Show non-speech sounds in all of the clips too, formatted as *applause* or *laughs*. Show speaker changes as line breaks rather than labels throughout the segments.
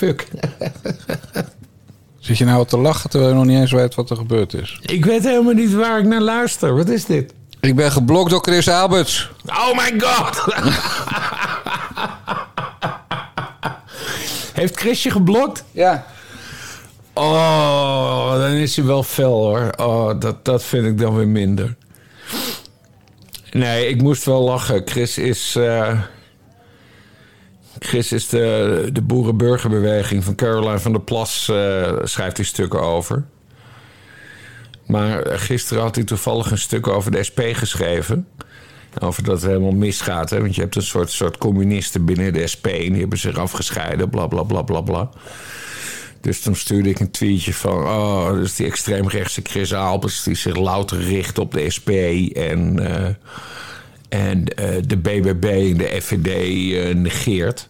fuck?
Zit je nou te lachen terwijl je nog niet eens weet wat er gebeurd is?
Ik weet helemaal niet waar ik naar luister. Wat is dit?
Ik ben geblokt door Chris Alberts.
Oh my god! Heeft Chris je geblokt?
Ja.
Oh, dan is hij wel fel hoor. Oh, dat, dat vind ik dan weer minder. Nee, ik moest wel lachen. Chris is. eh, Chris is de, de boerenburgerbeweging van Caroline van der Plas. eh, schrijft hij stukken over. Maar gisteren had hij toevallig een stuk over de SP geschreven. Over dat het helemaal misgaat. Hè? Want je hebt een soort, soort communisten binnen de SP. En die hebben zich afgescheiden. Bla bla bla bla. Dus toen stuurde ik een tweetje van... Oh, dus die extreemrechtse Chris Albers... die zich louter richt op de SP en, eh, en eh, de BBB en de FVD eh, negeert.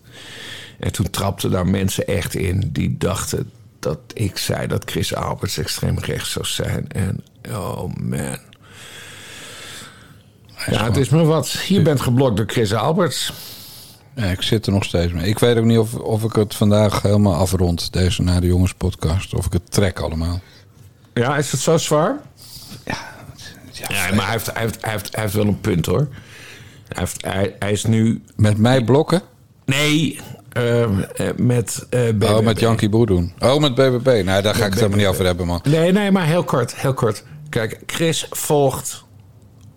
En toen trapten daar mensen echt in... die dachten dat ik zei dat Chris Alberts extreemrechts zou zijn. En oh man... Ja, het is maar wat. Je bent geblokt door Chris Alberts.
Ja, ik zit er nog steeds mee. Ik weet ook niet of, of ik het vandaag helemaal afrond, deze Na de Jongens podcast. Of ik het trek allemaal.
Ja, is het zo zwaar? Ja, maar hij heeft, hij, heeft, hij, heeft, hij heeft wel een punt hoor. Hij, heeft, hij, hij is nu.
Met mij blokken?
Nee, ehm, eh, met eh BBB.
Oh, met Yankee Boedoen. Oh, met BBB. Nee, daar ga ik het helemaal niet over hebben, man.
Nee, nee, maar heel kort, heel kort. Kijk, Chris volgt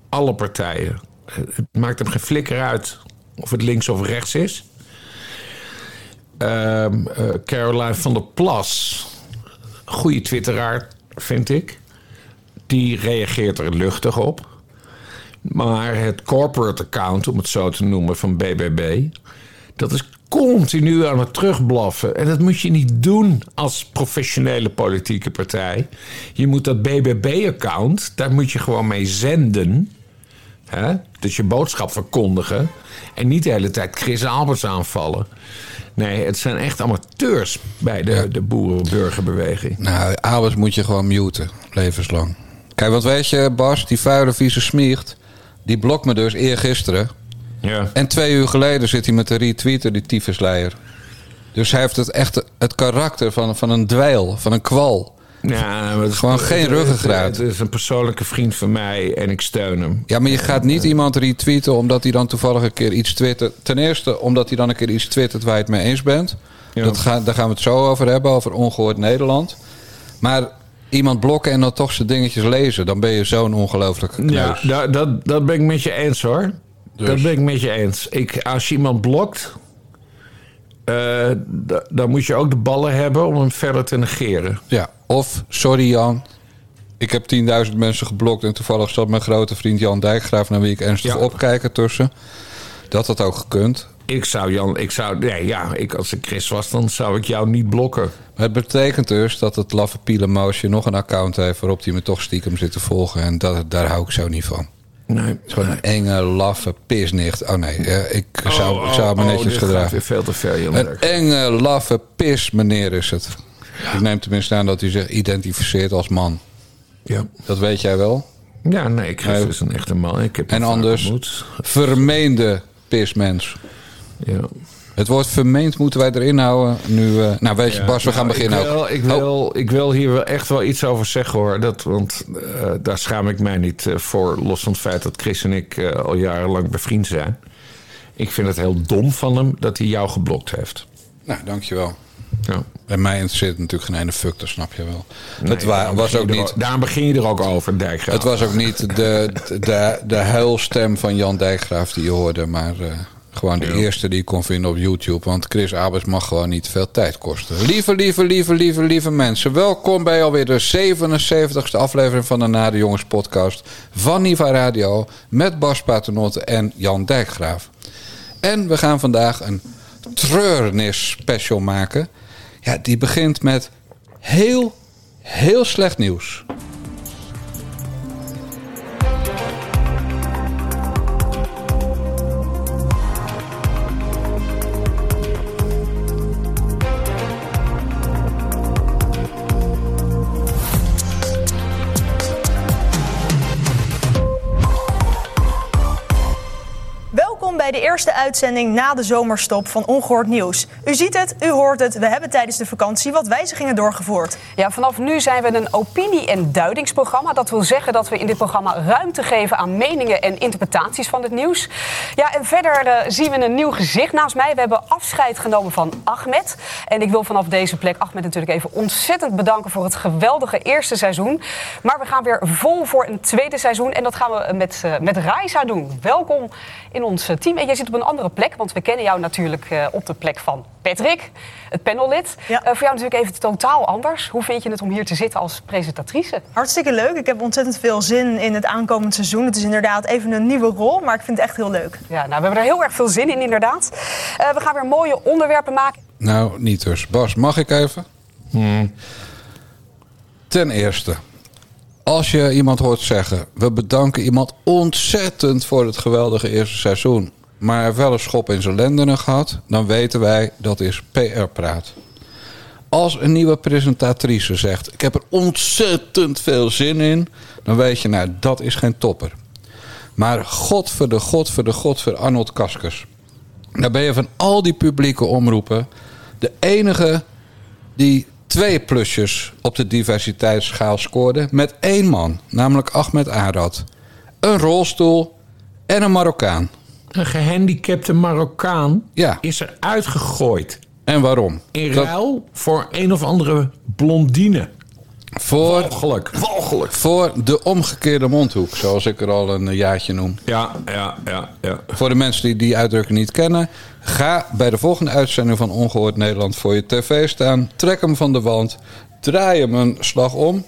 alle partijen. Het maakt hem geen flikker uit of het links of rechts is. Ehm, eh, Caroline van der Plas, goede twitteraar, vind ik. Die reageert er luchtig op. Maar het corporate account, om het zo te noemen, van BBB... dat is continu aan het terugblaffen. En dat moet je niet doen als professionele politieke partij. Je moet dat BBB-account, daar moet je gewoon mee zenden. Hè? Dus je boodschap verkondigen. En niet de hele tijd Chris Alberts aanvallen. Nee, het zijn echt amateurs bij de, de boerenburgerbeweging.
Nou, Albers moet je gewoon muten, levenslang. Kijk, wat weet je, Bas, die vuile vieze smiert... die blokt me dus eergisteren.
Ja.
En twee uur geleden zit hij met de retweeter, die tyfusleier. Dus hij heeft het echt het karakter van, van een dweil, van een kwal.
Ja, het
Gewoon geen ruggengraat.
Het is een persoonlijke vriend van mij en ik steun hem.
Ja, maar je gaat niet iemand retweeten omdat hij dan toevallig een keer iets twittert. Ten eerste omdat hij dan een keer iets twittert waar je het mee eens bent.
Ja.
Dat ga, daar gaan we het zo over hebben, over ongehoord Nederland. Maar iemand blokken en dan toch zijn dingetjes lezen, dan ben je zo'n ongelooflijke
Ja, dat, dat, dat ben ik met je eens hoor.
Dus-
Dat ben ik met je eens. Ik, als je iemand blokt, eh, dan moet je ook de ballen hebben om hem verder te negeren.
Ja, of sorry Jan, ik heb 10.000 mensen geblokt en toevallig zat mijn grote vriend Jan Dijkgraaf, naar wie ik ernstig
Ja.
opkijk ertussen. Dat had ook gekund.
Ik zou Jan, ik zou, nee, ja, ik, als ik Chris was, dan zou ik jou niet blokken.
Maar het betekent dus dat het laffe pielenmoosje nog een account heeft waarop hij me toch stiekem zit te volgen. En dat, daar hou ik zo niet van.
Nee,
gewoon een enge, laffe pisnicht. Oh nee, eh, ik zou,
oh,
zou me
oh,
netjes
gaat
gedragen.
weer veel te ver, Jan.
Een enge, laffe pis, meneer is het. Ik neem tenminste aan dat hij zich identificeert als man.
Ja.
Dat weet jij wel.
ja, nee, Chris
Nee.
is een echte man. Ik heb
En anders
ontmoet.
vermeende pismens.
Ja.
Het woord vermeend moeten wij erin houden. Nu, eh, nou weet je,
Ja,
Bas, we gaan
nou,
beginnen.
Ik wil,
ook.
ik,
Oh,
wil, ik wil hier wel echt wel iets over zeggen hoor. Dat, want eh, daar schaam ik mij niet eh, voor. Los van het feit dat Chris en ik eh, al jarenlang bevriend zijn. Ik vind het heel dom van hem dat hij jou geblokt heeft.
nou, dankjewel.
Ja.
Bij mij interesseert het natuurlijk geen ene fuck, dat snap je wel. het wa- was
begin
ook
je er
niet...
Daarom begin je er ook over, Dijkgraaf.
Het was ook niet de, de, de huilstem van Jan Dijkgraaf die je hoorde, maar eh, gewoon de eerste die ik kon vinden op YouTube. Want Chris Abers mag gewoon niet veel tijd kosten. Lieve, lieve, lieve, lieve, lieve mensen. Welkom bij alweer de 77ste aflevering van de Na de Jongens podcast van Niva Radio. Met Bas Paternotte en Jan Dijkgraaf. En we gaan vandaag een treurnis special maken. Ja, die begint met heel, heel slecht nieuws.
Eerste uitzending na de zomerstop van Ongehoord Nieuws. U ziet het, u hoort het, we hebben tijdens de vakantie wat wijzigingen doorgevoerd.
Ja, vanaf nu zijn we een opinie- en duidingsprogramma. Dat wil zeggen dat we in dit programma ruimte geven aan meningen en interpretaties van het nieuws. Ja, en verder eh, zien we een nieuw gezicht naast mij. We hebben afscheid genomen van Ahmed. En ik wil vanaf deze plek Ahmed natuurlijk even ontzettend bedanken voor het geweldige eerste seizoen. Maar we gaan weer vol voor een tweede seizoen. En dat gaan we met, eh, met Raisa doen. Welkom in ons eh, team. En op een andere plek, want we kennen jou natuurlijk eh, op de plek van Patrick, het panellid.
Ja.
Eh, voor jou natuurlijk even totaal anders. Hoe vind je het om hier te zitten als presentatrice?
Hartstikke leuk, ik heb ontzettend veel zin in het aankomend seizoen. Het is inderdaad even een nieuwe rol, maar ik vind het echt heel leuk.
Ja, nou, we hebben er heel erg veel zin in, inderdaad. Eh, we gaan weer mooie onderwerpen maken.
Nou, niet dus. Bas, mag ik even? Ten eerste, als je iemand hoort zeggen... we bedanken iemand ontzettend voor het geweldige eerste seizoen... maar wel een schop in zijn lendenen gehad... dan weten wij dat is PR-praat. Als een nieuwe presentatrice zegt... ik heb er ontzettend veel zin in... dan weet je, nou, dat is geen topper. Maar godverde, godverde, godver Arnold Kaskers... Dan ben je van al die publieke omroepen de enige die twee plusjes op de diversiteitsschaal scoorde met één man, namelijk Ahmed Arad. Een rolstoel en een Marokkaan.
Een gehandicapte Marokkaan
Ja.
is er uitgegooid.
En waarom?
In
Dat-
ruil voor een of andere blondine.
voor,
Walgelijk. Walgelijk.
voor de omgekeerde mondhoek, zoals ik er al een jaartje noem.
Ja, ja, ja, ja.
Voor de mensen die die uitdrukking niet kennen, ga bij de volgende uitzending van Ongehoord Nederland voor je tv staan. Trek hem van de wand, draai hem een slag om,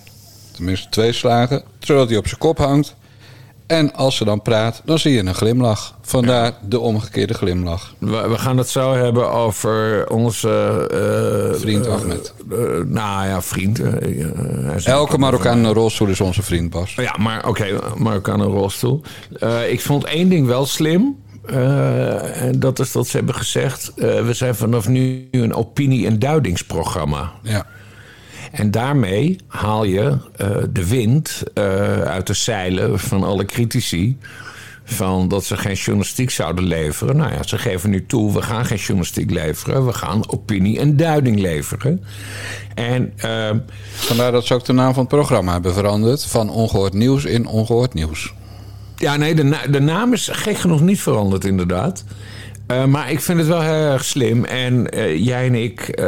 tenminste twee slagen, zodat hij op zijn kop hangt. En als ze dan praat, dan zie je een glimlach. Vandaar de omgekeerde glimlach.
We, we gaan het zo hebben over onze... eh,
Vriend
eh,
Ahmed.
eh, nou ja, vriend.
Elke Marokkaan in een rolstoel is onze vriend, Bas.
Ja, maar oké, Marokkaan een rolstoel. Ik vond één ding wel slim. en dat is dat ze hebben gezegd... we zijn vanaf nu een opinie- en duidingsprogramma.
Ja.
En daarmee haal je eh, de wind eh, uit de zeilen van alle critici. Van dat ze geen journalistiek zouden leveren. Nou ja, ze geven nu toe, we gaan geen journalistiek leveren. We gaan opinie en duiding leveren. En eh,
Vandaar dat ze ook de naam van het programma hebben veranderd. Van ongehoord nieuws in ongehoord nieuws.
ja, nee, de, na- de naam is gek genoeg niet veranderd inderdaad. Eh, maar ik vind het wel heel erg slim. En eh, jij en ik, eh,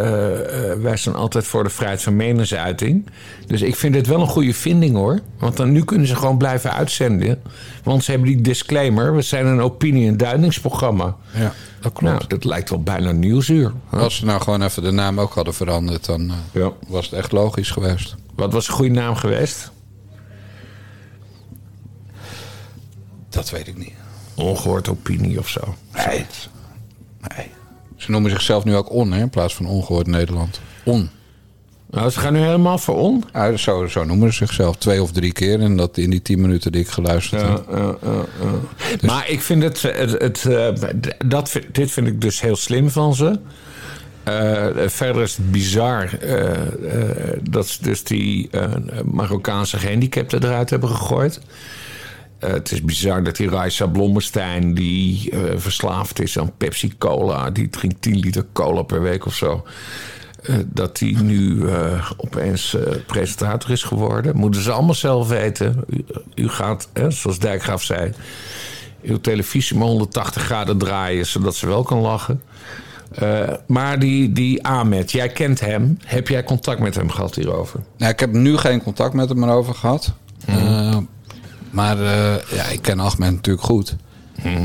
wij zijn altijd voor de vrijheid van meningsuiting. Dus ik vind het wel een goede vinding hoor. Want dan, nu kunnen ze gewoon blijven uitzenden. Want ze hebben die disclaimer. We zijn een opinie- en duidingsprogramma.
Ja, dat klopt.
Nou, dat lijkt wel bijna nieuwsuur.
Als ze nou gewoon even de naam ook hadden veranderd, dan
Ja.
was het echt logisch geweest.
Wat was een goede naam geweest?
Dat weet ik niet.
Ongehoord opinie of zo.
Nee. nee. Ze noemen zichzelf nu ook On, hè, in plaats van ongehoord Nederland. On.
Nou, ze gaan nu helemaal voor on.
Ja, zo, zo noemen ze zichzelf twee of drie keer. En dat in die tien minuten die ik geluisterd heb.
ja, ja, ja. Maar ik vind het, het, het eh, dat, dit vind ik dus heel slim van ze. Eh, verder is het bizar eh, eh, dat ze dus die eh, Marokkaanse gehandicapten eruit hebben gegooid. Eh, het is bizar dat die Raisa Blommestein, die eh, verslaafd is aan Pepsi Cola, die drinkt 10 liter cola per week of zo. eh, dat die nu opeens presentator is geworden. Moeten ze allemaal zelf weten. U, u gaat, hè, zoals Dijkgraaf zei, uw televisie maar 180 graden draaien, zodat ze wel kan lachen. Maar die, die Ahmed, jij kent hem. Heb jij contact met hem gehad hierover?
Nou, ik heb nu geen contact met hem erover gehad. Eh, maar eh, ja, ik ken Ahmed natuurlijk goed.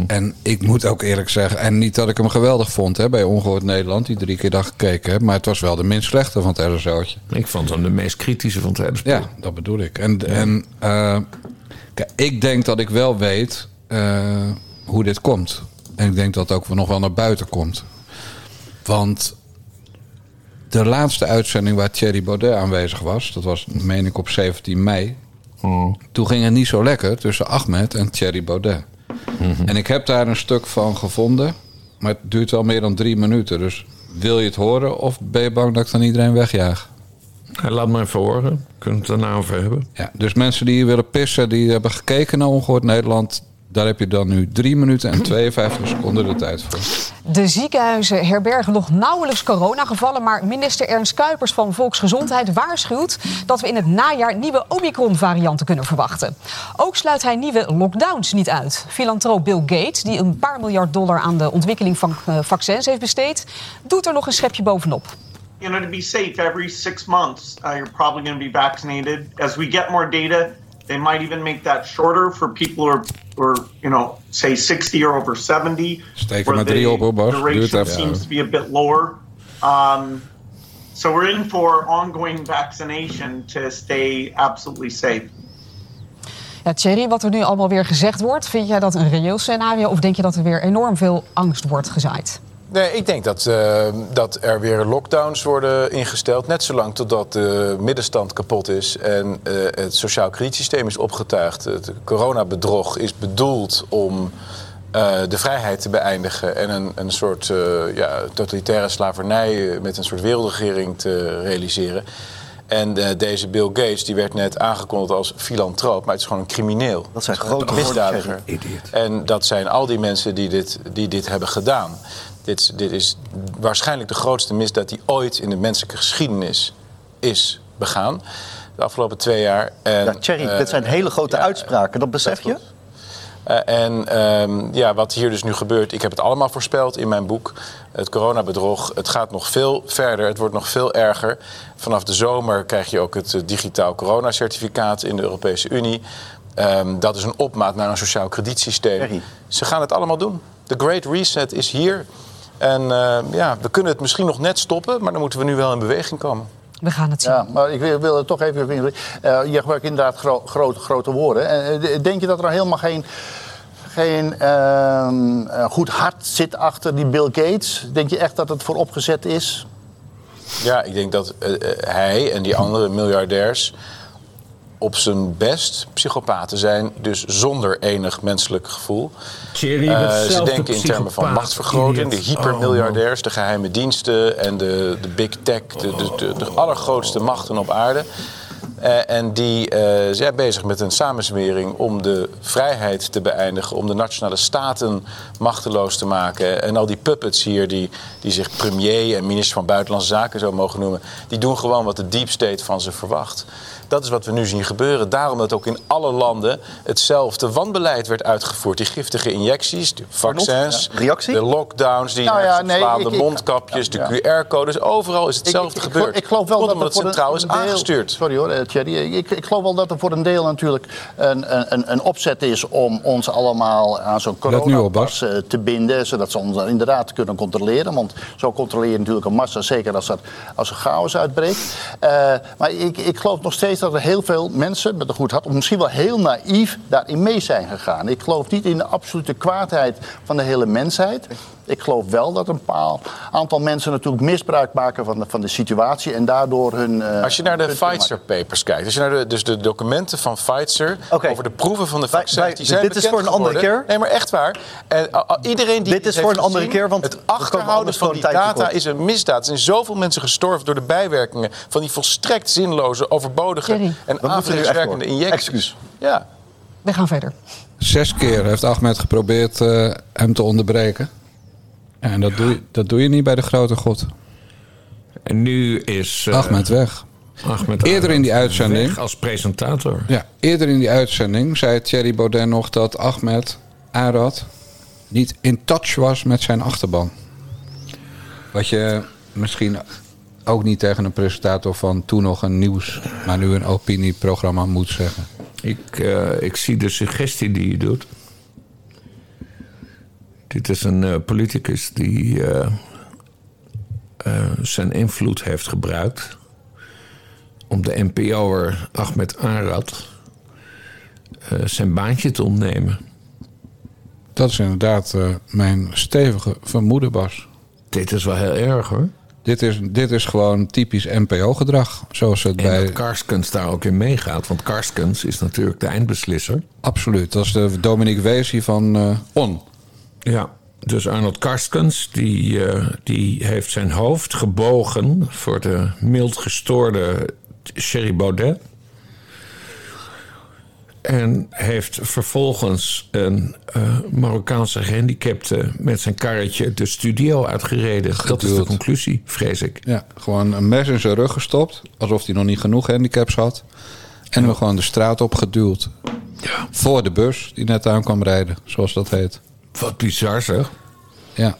En ik moet ook eerlijk zeggen, en niet dat ik hem geweldig vond hè, bij Ongehoord Nederland, die drie keer dag gekeken heb, maar het was wel de minst slechte van het RSO'tje.
Ik vond hem de meest kritische van het spel.
Ja, dat bedoel ik. En, en eh, kijk, ik denk dat ik wel weet eh, hoe dit komt. En ik denk dat het ook nog wel naar buiten komt. Want de laatste uitzending waar Thierry Baudet aanwezig was, dat was, meen ik, op 17 mei. Toen ging het niet zo lekker tussen Ahmed en Thierry Baudet. En ik heb daar een stuk van gevonden, maar het duurt wel meer dan drie minuten. Dus wil je het horen of ben je bang dat ik dan iedereen wegjaag?
Ja, Laat me even horen. Kunnen we het daarna over hebben?
Ja, dus mensen die hier willen pissen, die hebben gekeken naar Ongehoord Nederland. Daar heb je dan nu 3 minuten en 52 seconden de tijd voor.
De ziekenhuizen herbergen nog nauwelijks coronagevallen. Maar minister Ernst Kuipers van Volksgezondheid waarschuwt dat we in het najaar nieuwe Omicron-varianten kunnen verwachten. Ook sluit hij nieuwe lockdowns niet uit. Filantroop Bill Gates, die een paar miljard dollar aan de ontwikkeling van eh, vaccins heeft besteed, doet er nog een schepje bovenop.
you know, to be safe, every six months, uh, you're probably going to be vaccinated. As we get more data, they might even make that shorter for people who are, are you know, say 60 or over 70.
Steek er
where
maar drie
they-
op, hoor, Bas.
The
even.
seems to be a bit lower. Um, so we're in for ongoing vaccination to stay absolutely safe.
Ja, Thierry, wat er nu allemaal weer gezegd wordt, vind jij dat een reëel scenario of denk je dat er weer enorm veel angst wordt gezaaid?
Nee, ik denk dat, eh, dat er weer lockdowns worden ingesteld. Net zolang totdat de middenstand kapot is en eh, het sociaal kredietsysteem is opgetuigd. Het coronabedrog is bedoeld om eh, de vrijheid te beëindigen en een, een soort eh, ja, totalitaire slavernij met een soort wereldregering te realiseren. En deze Bill Gates die werd net aangekondigd als filantroop, maar het is gewoon een crimineel.
Dat zijn grote woorden,
misdadiger. En dat zijn al die mensen die dit, die dit hebben gedaan. Dit, dit is waarschijnlijk de grootste misdaad die ooit in de menselijke geschiedenis is begaan. De afgelopen twee jaar. En,
Ja, Thierry,
eh,
dit zijn hele grote
ja,
uitspraken, dat besef je?
Eh, en ehm, ja, wat hier dus nu gebeurt, ik heb het allemaal voorspeld in mijn boek. Het coronabedrog, het gaat nog veel verder, het wordt nog veel erger. Vanaf de zomer krijg je ook het eh, digitaal coronacertificaat in de Europese Unie. Ehm, dat is een opmaat naar een sociaal kredietsysteem.
Thierry.
Ze gaan het allemaal doen. De Great Reset is hier. En eh, ja, we kunnen het misschien nog net stoppen, maar dan moeten we nu wel in beweging komen.
We gaan het zien.
Ja, maar ik wil, wil het toch even... eh, je gebruikt inderdaad gro- grote, grote woorden. Eh, denk je dat er helemaal geen, geen ehm, eh, goed hart zit achter die Bill Gates? Denk je echt dat het voor opgezet is?
Ja, ik denk dat hij en die andere miljardairs op zijn best psychopaten zijn, dus zonder enig menselijk gevoel.
Thierry,
Eh, ze denken in termen van machtsvergroting, de
idiot.
hypermiljardairs, de geheime diensten en de, de big tech, de, de, de, de allergrootste machten op aarde. Eh, en die eh, zijn bezig met een samenzwering om de vrijheid te beëindigen, om de nationale staten machteloos te maken. En al die puppets hier, die, die zich premier en minister van Buitenlandse Zaken zo mogen noemen, die doen gewoon wat de deep state van ze verwacht. Dat is wat we nu zien gebeuren. Daarom dat ook in alle landen hetzelfde wanbeleid werd uitgevoerd. Die giftige injecties, de vaccins,
Ja.
De lockdowns, die
Nou ja, nee, ik-
de
ik-
mondkapjes,
ja,
de. QR-codes. Overal is hetzelfde
Ik- ik- ik,
gebeurd.
Ik geloof wel
Komt
dat
omdat
er voor
het centraal is
een deel-
aangestuurd.
Sorry hoor, eh, Thierry. Ik, ik geloof wel dat er voor een deel natuurlijk een, een, een opzet is om ons allemaal aan zo'n coronapas eh, te binden. Zodat ze ons dan inderdaad kunnen controleren. Want zo controleer je natuurlijk een massa, zeker als er, als er chaos uitbreekt. Eh, maar ik, ik geloof nog steeds dat er heel veel mensen met een goed hart, of misschien wel heel naïef, daarin mee zijn gegaan. Ik geloof niet in de absolute kwaadheid van de hele mensheid. Ik geloof wel dat een paar aantal mensen natuurlijk misbruik maken van de, van de situatie en daardoor hun. eh,
Als je naar de Pfizer papers kijkt, als je naar de, dus de documenten van Pfizer over de proeven van de vaccins,
wij-
die zijn
dit is voor een andere keer.
Nee, maar echt waar. En uh, uh, iedereen die
Dit is voor een andere
gezien,
keer, want
het achterhouden van die data
tekort.
is een misdaad. Er zijn zoveel mensen gestorven door de bijwerkingen van die volstrekt zinloze, overbodige en
door.
injecties.
Excuus.
Ja.
We gaan verder.
Zes keer heeft Ahmed geprobeerd eh, hem te onderbreken. Ja, en dat doe, je, dat doe je niet bij de grote god.
En nu is eh,
Ahmed weg.
Ahmed
Eerder in die uitzending-
weg als presentator.
Ja, eerder in die uitzending zei Thierry Baudet nog dat Ahmed Arad niet in touch was met zijn achterban. Wat je misschien ook niet tegen een presentator van toen nog een nieuws, maar nu een opinieprogramma moet zeggen.
Ik, eh, ik zie de suggestie die je doet. Dit is een eh, politicus die eh, eh, zijn invloed heeft gebruikt om de NPO'er Ahmed Arad zijn baantje te ontnemen.
Dat is inderdaad mijn stevige vermoeden, Bas.
Dit is wel heel erg hoor.
Dit is, dit is gewoon typisch NPO-gedrag. Zoals het
En
bij.
dat Karskens daar ook in meegaat. Want Karskens is natuurlijk de eindbeslisser.
Absoluut. Dat is de Dominique Weesie van On.
Ja, dus Arnold Karskens die, eh, die heeft zijn hoofd gebogen voor de mild gestoorde Sherry Baudet. En heeft vervolgens een eh, Marokkaanse gehandicapte met zijn karretje de studio uitgereden. Dat is de conclusie, vrees ik.
Ja, gewoon een mes in zijn rug gestopt. Alsof hij nog niet genoeg handicaps had. En hem gewoon de straat op geduwd.
Ja.
Voor de bus die net aan kwam rijden, zoals dat heet.
Wat bizar zeg.
Ja.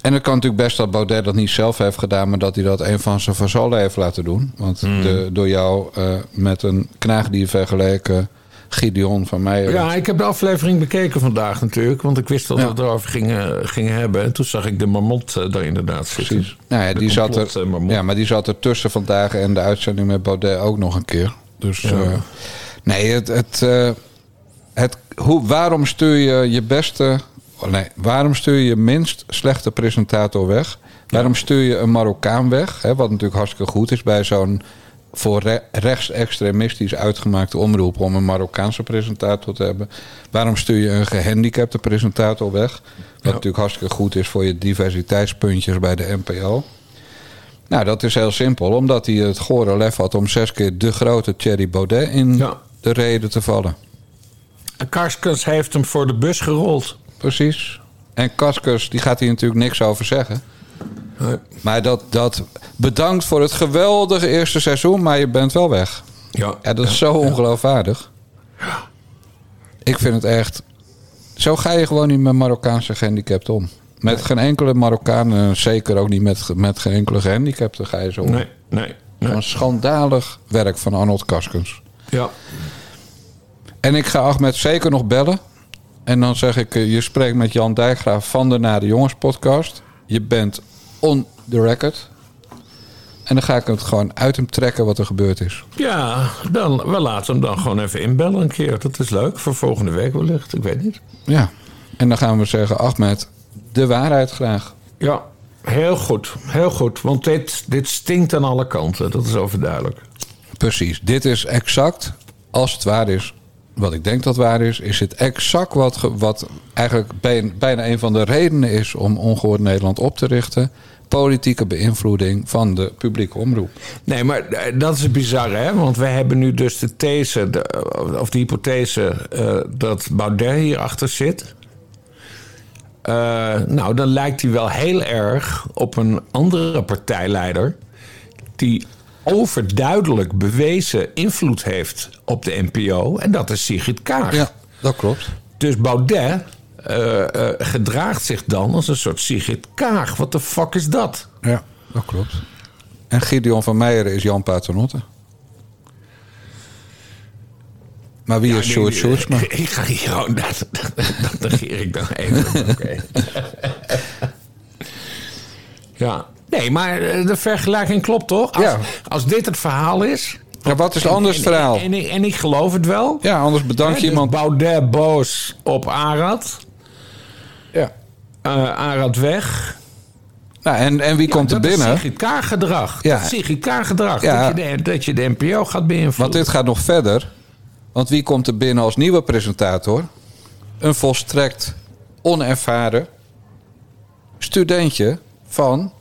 En het kan natuurlijk best dat Baudet dat niet zelf heeft gedaan, maar dat hij dat een van zijn vazallen heeft laten doen. Want de, door jou eh, met een knaagdier vergeleken Gideon van mij.
Ja, ik heb de aflevering bekeken vandaag natuurlijk. Want ik wist dat we
Ja.
het erover gingen, gingen hebben. En toen zag ik de marmot eh, daar inderdaad zitten.
Precies. Nou ja,
De
die zat er,
eh, marmot.
ja, maar die zat er tussen vandaag en de uitzending met Baudet ook nog een keer. Dus eh, nee, het, het, eh, het, hoe, waarom stuur je je beste, oh nee, waarom stuur je je minst slechte presentator weg? Waarom stuur je een Marokkaan weg? Hè, wat natuurlijk hartstikke goed is bij zo'n voor re- rechtsextremistisch uitgemaakte omroep om een Marokkaanse presentator te hebben. Waarom stuur je een gehandicapte presentator weg? Wat natuurlijk hartstikke goed is voor je diversiteitspuntjes bij de NPO. Nou, dat is heel simpel. Omdat hij het gore lef had om zes keer de grote Thierry Baudet in
Ja.
de reden te vallen.
En Karskens heeft hem voor de bus gerold.
Precies. En Kaskus, die gaat hier natuurlijk niks over zeggen.
Nee.
Maar dat, dat bedankt voor het geweldige eerste seizoen, maar je bent wel weg.
Ja,
Ja, dat is zo ongeloofwaardig. Ik vind het echt... Zo ga je gewoon niet met Marokkaanse gehandicapten om. Met geen enkele Marokkaan, en zeker ook niet met, met geen enkele gehandicapte ga je zo om.
Nee, nee, nee.
Gewoon schandalig werk van Arnold Kaskens.
Ja.
En ik ga Ahmed zeker nog bellen. En dan zeg ik, eh, je spreekt met Jan Dijkgraaf van de Na de Jongens podcast. Je bent on the record. En dan ga ik het gewoon uit hem trekken wat er gebeurd is.
Ja, dan, we laten hem dan gewoon even inbellen een keer. Dat is leuk. Voor volgende week wellicht. Ik weet niet.
Ja. En dan gaan we zeggen, Ahmed, de waarheid graag.
Ja, heel goed. Heel goed. Want dit, dit stinkt aan alle kanten. Dat is overduidelijk.
Precies. Dit is exact, als het waar is, wat ik denk dat waar is, is het exact wat, wat eigenlijk bij- bijna een van de redenen is om Ongehoord Nederland op te richten. Politieke beïnvloeding van de publieke omroep.
Nee, maar eh, dat is bizar, hè? Want we hebben nu dus de these, de, of de hypothese, eh, dat Baudet hierachter zit. Eh, nou, dan lijkt hij wel heel erg op een andere partijleider. die overduidelijk bewezen invloed heeft op de NPO. En dat is Sigrid Kaag.
Ja, dat klopt.
Dus Baudet eh, eh, gedraagt zich dan als een soort Sigrid Kaag. Wat de fuck is dat?
Ja, dat klopt. En Gideon van Meijeren is Jan Paternotte. Maar wie is
Ja,
Sjoerdsma?
eh, *laughs* Ik ga hier gewoon... Dat, dat, dat negeer ik dan even. Oké. *laughs* ja. Nee, maar eh, de vergelijking klopt toch? Als,
Ja.
als dit het verhaal is...
Ja, wat is
en-
anders
en-
verhaal?
En, en, en ik geloof het wel.
Ja, anders bedank je
dus
iemand.
Baudet boos op Arad.
Ja.
Eh, Arad weg.
Nou, en, en wie komt er
dat
binnen?
is Sigrid Kaag gedrag.
Ja.
Dat gedrag.
Ja.
Dat, je de, dat je de NPO gaat beïnvloeden.
Want dit gaat nog verder. Want wie komt er binnen als nieuwe presentator? Een volstrekt onervaren studentje van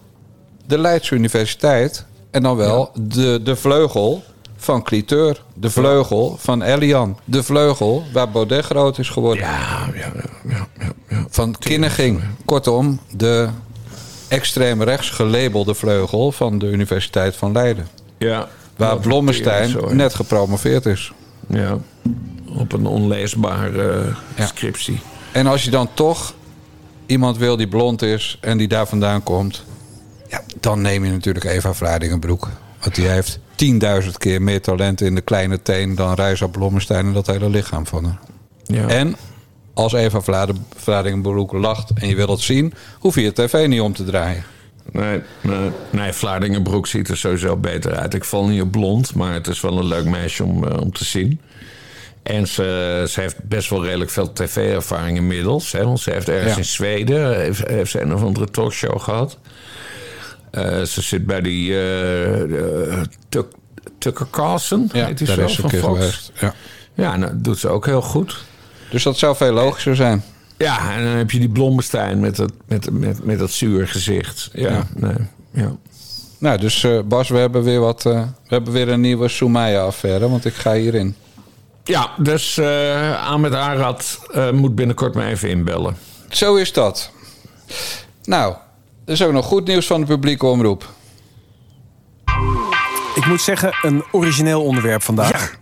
de Leidse Universiteit. En dan wel de, de vleugel van Cliteur. De vleugel van Elian. De vleugel waar Baudet groot is geworden.
Ja, ja, ja, ja, ja.
Van Kinneging. Kortom, de extreem rechts gelabelde vleugel van de Universiteit van Leiden.
ja.
Waar Blommestein net gepromoveerd is.
Ja, op een onleesbare eh, scriptie.
En als je dan toch iemand wil die blond is en die daar vandaan komt, ja, dan neem je natuurlijk Eva Vladingenbroek. Want die heeft 10.000 keer meer talent in de kleine teen dan Reisa Blommestein en dat hele lichaam van haar.
Ja.
En als Eva Vladingenbroek lacht en je wil het zien, hoef je je tv niet om te draaien.
Nee, nee, nee, Vlaardingenbroek ziet er sowieso beter uit. Ik val niet op blond, maar het is wel een leuk meisje om, eh, om te zien. En ze, ze heeft best wel redelijk veel tv-ervaring inmiddels. Hè, want ze heeft ergens
Ja.
in Zweden heeft, heeft ze een of andere talkshow gehad. Eh, ze zit bij die eh, eh, Tuck- Tucker Carlson,
Ja,
heet zo,
is ze een
van Fox.
geweest. Ja.
Ja, en dat doet ze ook heel goed.
Dus dat zou veel logischer zijn.
Ja, en dan heb je die Blommestein met dat, met, met, met dat zuur gezicht. Ja,
Ja.
Nee, ja.
Nou, dus Bas, we hebben weer wat. we hebben weer een nieuwe Soumaya-affaire, want ik ga hierin.
ja dus eh Ahmed Arad moet binnenkort maar even inbellen.
Zo is dat. Nou, er is ook nog goed nieuws van de publieke omroep.
Ik moet zeggen, een origineel onderwerp vandaag.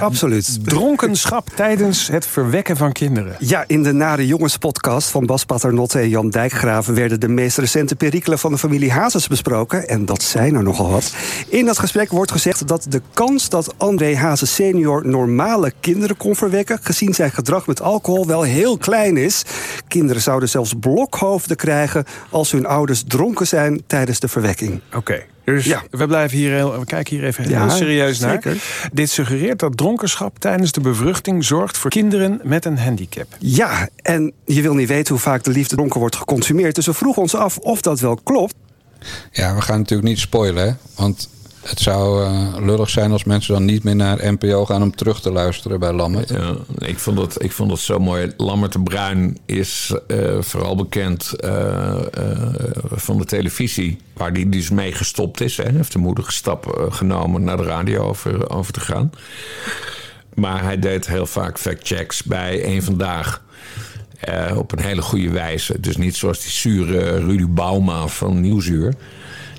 Absoluut.
Dronkenschap tijdens het verwekken van kinderen.
Ja, in de Nare Jongens podcast van Bas Paternotte en Jan Dijkgraven... werden de meest recente perikelen van de familie Hazes besproken. En dat zijn er nogal wat. In dat gesprek wordt gezegd dat de kans dat André Hazes senior... normale kinderen kon verwekken... gezien zijn gedrag met alcohol wel heel klein is. Kinderen zouden zelfs blokhoofden krijgen... als hun ouders dronken zijn tijdens de verwekking.
Oké, dus
Ja.
we, blijven hier heel, we kijken hier even heel
Ja,
serieus naar.
zeker.
Dit suggereert dat dronkenschap tijdens de bevruchting zorgt voor kinderen met een handicap.
Ja, en je wil niet weten hoe vaak de liefde dronken wordt geconsumeerd. Dus we vroegen ons af of dat wel klopt.
Ja, we gaan natuurlijk niet spoilen, hè? Want het zou eh, lullig zijn als mensen dan niet meer naar NPO gaan om terug te luisteren bij Lammert.
Ja, ik, vond dat, ik vond dat zo mooi. Lammert de Bruin is eh, vooral bekend eh, van de televisie, waar hij dus mee gestopt is. Hij heeft de moedige stap genomen naar de radio over, over te gaan. Maar hij deed heel vaak factchecks bij Eén Vandaag. op een hele goede wijze. Dus niet zoals die zure Rudy Bauma van Nieuwsuur.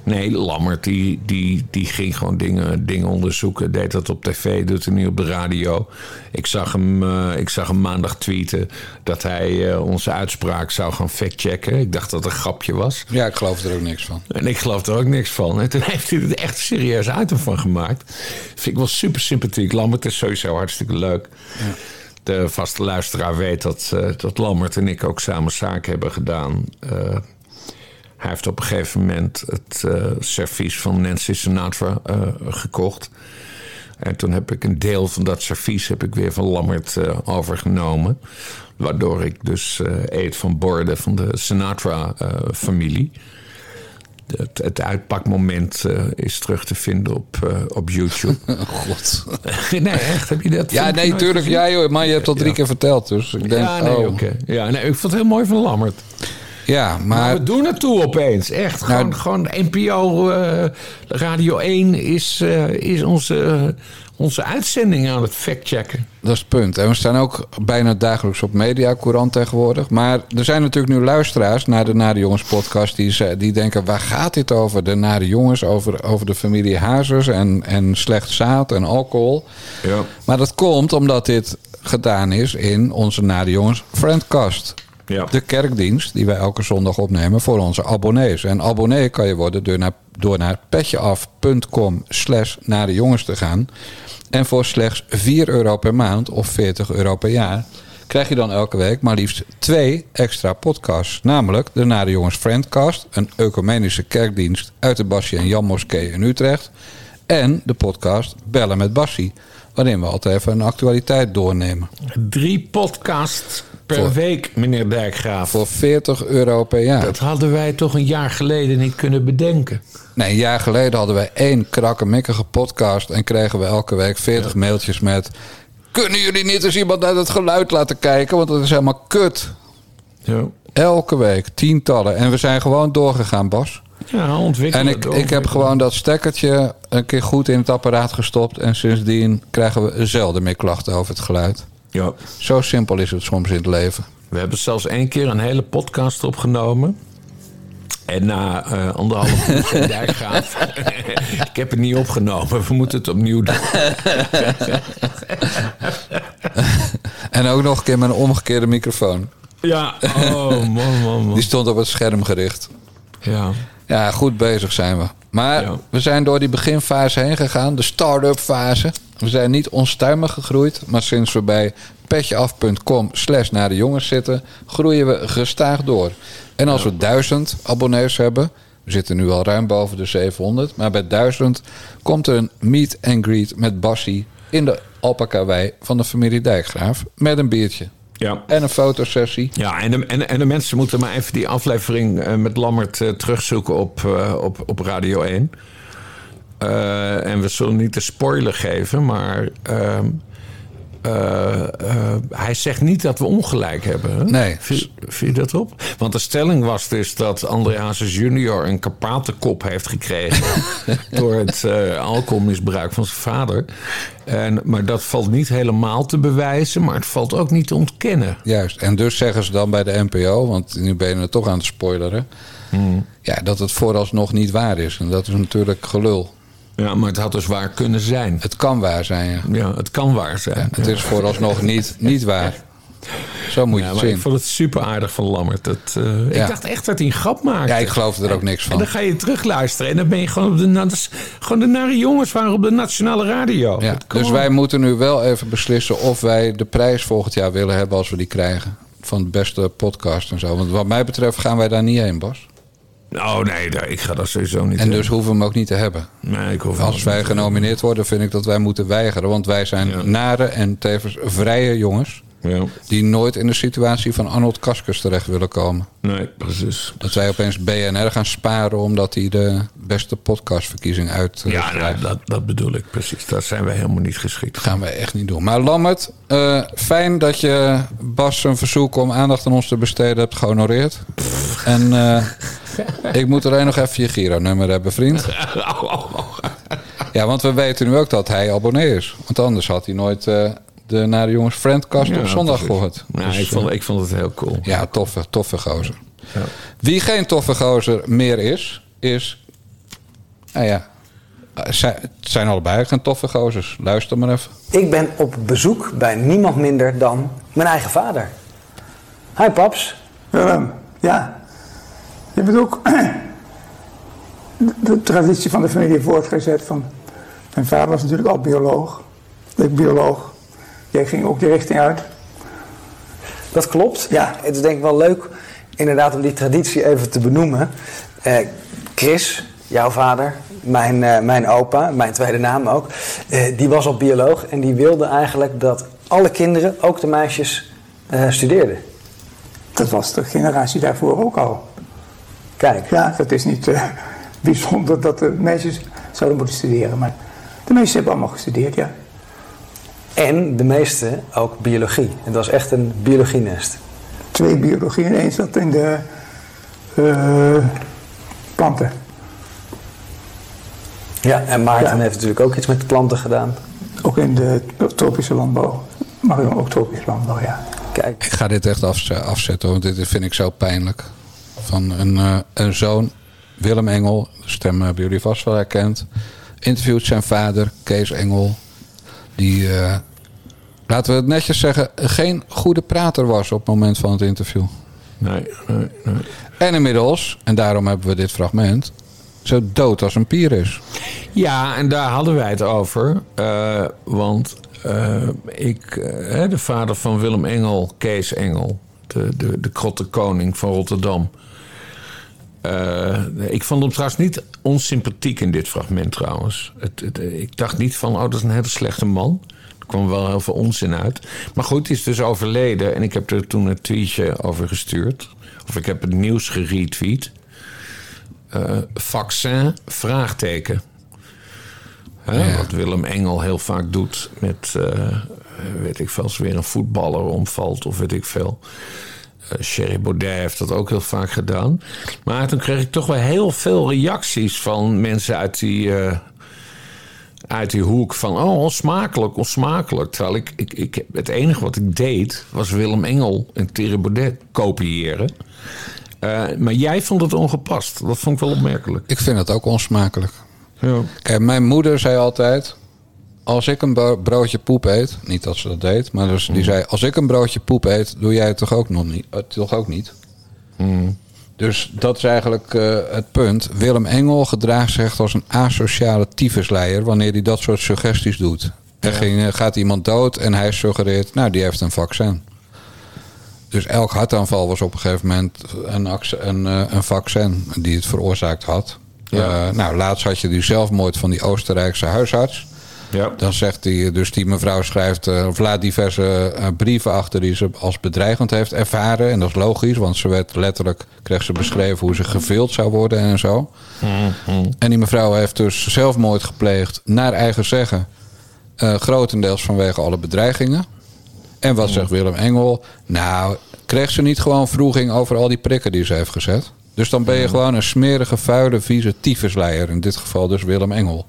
Nee, Lammert die, die, die ging gewoon dingen, dingen onderzoeken. Deed dat op tv, doet het nu op de radio. Ik zag hem, eh, ik zag hem maandag tweeten dat hij eh, onze uitspraak zou gaan factchecken. Ik dacht dat het een grapje was.
Ja, ik geloof er ook niks van.
En ik geloof er ook niks van. En toen *laughs* heeft hij er echt een serieus item van gemaakt. Vind ik wel super sympathiek. Lammert is sowieso hartstikke leuk. De vaste luisteraar weet dat, eh, dat Lammert en ik ook samen zaken hebben gedaan. Hij heeft op een gegeven moment het eh, servies van Nancy Sinatra eh, gekocht. En toen heb ik een deel van dat servies heb ik weer van Lammert eh, overgenomen. Waardoor ik dus eet van borden van de Sinatra-familie. het, het uitpakmoment is terug te vinden op, op YouTube. *laughs*
God. *laughs*
nee, echt? Heb je dat?
Ja, nee, tuurlijk.
gezien?
Ja, joh, maar je hebt al drie
Ja.
keer verteld. Dus ik denk,
ja, nee,
oh.
oké. Ja, nee, ik vond het heel mooi van Lammert.
Ja,
Maar
maar...
we doen het toe opeens. Echt. Gewoon,
Nou-
gewoon NPO eh, Radio 1 is, eh, is onze, onze uitzending aan het factchecken.
Dat is het punt. En we staan ook bijna dagelijks op Mediacourant tegenwoordig. Maar er zijn natuurlijk nu luisteraars naar de Nare Jongens podcast... die, ze- die denken, waar gaat dit over? De Nare Jongens, over, over de familie Hazers en, en slecht zaad en alcohol.
Ja.
Maar dat komt omdat dit gedaan is in onze Nare Jongens Friendcast.
Ja.
De kerkdienst die wij elke zondag opnemen voor onze abonnees. En abonnee kan je worden door naar, door naar petjeaf.com slash naar de jongens te gaan. En voor slechts 4 euro per maand of 40 euro per jaar... krijg je dan elke week maar liefst twee extra podcasts. Namelijk de Nare Jongens Friendcast, een ecumenische kerkdienst... uit de Bassie en Jan Moskee in Utrecht. En de podcast Bellen met Bassie... waarin we altijd even een actualiteit doornemen.
Drie podcasts per
Voor-
week, meneer Dijkgraaf.
Voor 40 euro per jaar.
Dat hadden wij toch een jaar geleden niet kunnen bedenken.
Nee, een jaar geleden hadden wij één krakkemikkige podcast... en kregen we elke week 40 mailtjes met... kunnen jullie niet eens iemand naar het geluid laten kijken? Want dat is helemaal kut.
Ja,
Elke week, tientallen. En we zijn gewoon doorgegaan, Bas.
ja ontwikkelen.
En ik, ik heb gewoon dat stekkertje een keer goed in het apparaat gestopt... en sindsdien krijgen we zelden meer klachten over het geluid.
Ja.
Zo simpel is het soms in het leven.
We hebben zelfs één keer een hele podcast opgenomen. En na eh anderhalf uur zei Dijkgraaf... *laughs* ik heb het niet opgenomen, we moeten het opnieuw doen. *laughs*
En ook nog een keer met een omgekeerde microfoon.
Ja, oh man, man, man.
Die stond op het scherm gericht.
Ja.
Ja, goed bezig zijn we. Maar
Ja.
we zijn door die beginfase heen gegaan, de start-up fase. We zijn niet onstuimig gegroeid, maar sinds we bij petjeaf.com slash naar de jongens zitten, groeien we gestaag door. En als we duizend abonnees hebben, we zitten nu al ruim boven de 700, maar bij duizend komt er een meet and greet met Bassie in de alpaca van de familie Dijkgraaf. Met een biertje.
Ja.
En een fotosessie.
Ja, en de, en, en de mensen moeten maar even die aflevering eh, met Lammert eh, terugzoeken op, eh, op, op Radio 1. Eh, en we zullen niet de spoiler geven, maar ehm, eh, eh, hij zegt niet dat we ongelijk hebben. Hè?
Nee.
Viel je dat op? Want de stelling was dus dat André Hazes junior een kapatenkop heeft gekregen... *laughs* door het eh, alcoholmisbruik van zijn vader. En, maar dat valt niet helemaal te bewijzen, maar het valt ook niet te ontkennen.
Juist. En dus zeggen ze dan bij de NPO, want nu ben je het toch aan het spoileren.
Hmm.
Ja, dat het vooralsnog niet waar is. En dat is natuurlijk gelul.
Ja, maar het had dus waar kunnen zijn.
Het kan waar zijn, ja.
Ja, het kan waar zijn.
Het is vooralsnog niet, niet waar. Zo moet je
Ja,
het
maar ik
zien.
vond het super aardig van Lammert. Dat, eh, Ik dacht echt dat hij een grap maakte.
Ja, ik geloofde er ook niks
En
van.
dan ga je terugluisteren en dan ben je gewoon op de... Gewoon de nare jongens waren op de nationale radio.
Ja, dus wij moeten nu wel even beslissen of wij de prijs volgend jaar willen hebben als we die krijgen. Van de beste podcast en zo. Want wat mij betreft gaan wij daar niet heen, Bas.
Oh nee, daar- ik ga dat sowieso niet
En dus hoeven we hem ook niet te hebben.
Nee, ik hoef
Als wij genomineerd worden, vind ik dat wij moeten weigeren. Want wij zijn
Ja.
nare en tevens vrije jongens.
Ja,
Die nooit in de situatie van Arnold Kaskus terecht willen komen.
nee, precies.
Dat wij opeens BNR gaan sparen omdat hij de beste podcastverkiezing uit.
Ja, nou, dat, dat bedoel ik precies. Daar zijn wij helemaal niet geschikt.
gaan wij echt niet doen. Maar Lammert, eh, fijn dat je Bas zijn verzoek om aandacht aan ons te besteden hebt gehonoreerd. En eh, ik moet alleen nog even je Giro-nummer hebben, vriend. *laughs* Ja, want we weten nu ook dat hij abonnee is. Want anders had hij nooit eh, de Nare Jongens Friendcast
Ja,
op zondag
precies.
gehoord.
Ja,
Dus,
ik, vond,
eh,
ik vond het heel cool.
ja, toffe, toffe gozer. Wie geen toffe gozer meer is, is... Nou ja, eh, zij- het zijn allebei geen toffe gozers. Luister maar even.
Ik ben op bezoek bij niemand minder dan mijn eigen vader. Hi paps.
Willem, ja. Je hebt ook *clears throat* de, de traditie van de familie voortgezet. Van, mijn vader was natuurlijk al bioloog. Ik bioloog. Jij ging ook die richting uit.
Dat klopt.
Ja.
Het is denk ik wel leuk inderdaad om die traditie even te benoemen. Eh, Chris, jouw vader, mijn, eh, mijn opa, mijn tweede naam ook, eh, die was al bioloog en die wilde eigenlijk dat alle kinderen, ook de meisjes, studeerden.
Dat was de generatie daarvoor ook al.
Kijk,
Ja, dat is niet *laughs* bijzonder dat de meisjes zouden moeten studeren. Maar de meisjes hebben allemaal gestudeerd, ja.
En de meeste ook biologie. Het was echt een biologienest.
Twee biologie en één zat in de eh, planten.
Ja, en Maarten
Ja.
heeft natuurlijk ook iets met de planten gedaan.
Ook in de tropische landbouw. Marion ook tropische landbouw, ja.
Kijk,
Ik ga dit echt afze- afzetten, want dit vind ik zo pijnlijk. Van een, eh, een zoon, Willem Engel, de stem hebben jullie vast wel herkend. Interviewt zijn vader, Kees Engel. Die, eh, laten we het netjes zeggen, geen goede prater was op het moment van het interview.
Nee, nee, nee.
En inmiddels, en daarom hebben we dit fragment, zo dood als een pier is.
Ja, en daar hadden wij het over. eh, want eh, ik, de vader van Willem Engel, Kees Engel, de, de, de krotte koning van Rotterdam. Eh, ik vond hem trouwens niet onsympathiek in dit fragment trouwens. Het, het- ik dacht niet van, oh, dat is een hele slechte man. Er kwam wel heel veel onzin uit. Maar goed, hij is dus overleden. En ik heb er toen een tweetje over gestuurd. Of ik heb het nieuws geretweet. Eh, vaccin, vraagteken. Hè, Wat Willem Engel heel vaak doet met, eh, weet ik veel, als weer een voetballer omvalt of weet ik veel. Eh Sherry Baudet heeft dat ook heel vaak gedaan. Maar toen kreeg ik toch wel heel veel reacties van mensen uit die, eh, uit die hoek van... oh, onsmakelijk, onsmakelijk. Terwijl ik, ik, ik, het enige wat ik deed was Willem Engel en Thierry Baudet kopiëren. Eh, maar jij vond het ongepast. Dat vond ik wel opmerkelijk.
Ik vind het ook onsmakelijk.
Ja.
Kijk, mijn moeder zei altijd: Als ik een bro- broodje poep eet, niet dat ze dat deed, maar dus die zei: Als ik een broodje poep eet, doe jij het toch ook nog niet? Eh, toch ook niet? Dus dat is eigenlijk eh, het punt. Willem Engel gedraagt zich als een asociale tyfusleier wanneer hij dat soort suggesties doet. Er ging, eh, gaat iemand dood en hij suggereert: Nou, die heeft een vaccin. Dus elk hartaanval was op een gegeven moment een, een, een vaccin die het veroorzaakt had.
Ja.
Nou, laatst had je die zelfmoord van die Oostenrijkse huisarts.
Ja.
Dan zegt hij, dus die mevrouw schrijft eh, of laat diverse eh, brieven achter die ze als bedreigend heeft ervaren. En dat is logisch, want ze werd letterlijk, kreeg ze beschreven hoe ze gevild zou worden en zo. En die mevrouw heeft dus zelfmoord gepleegd, naar eigen zeggen. eh, grotendeels vanwege alle bedreigingen. En wat zegt Willem Engel? Nou, kreeg ze niet gewoon vroeging over al die prikken die ze heeft gezet? Dus dan ben je gewoon een smerige, vuile, vieze tyfusleier. In dit geval dus Willem Engel.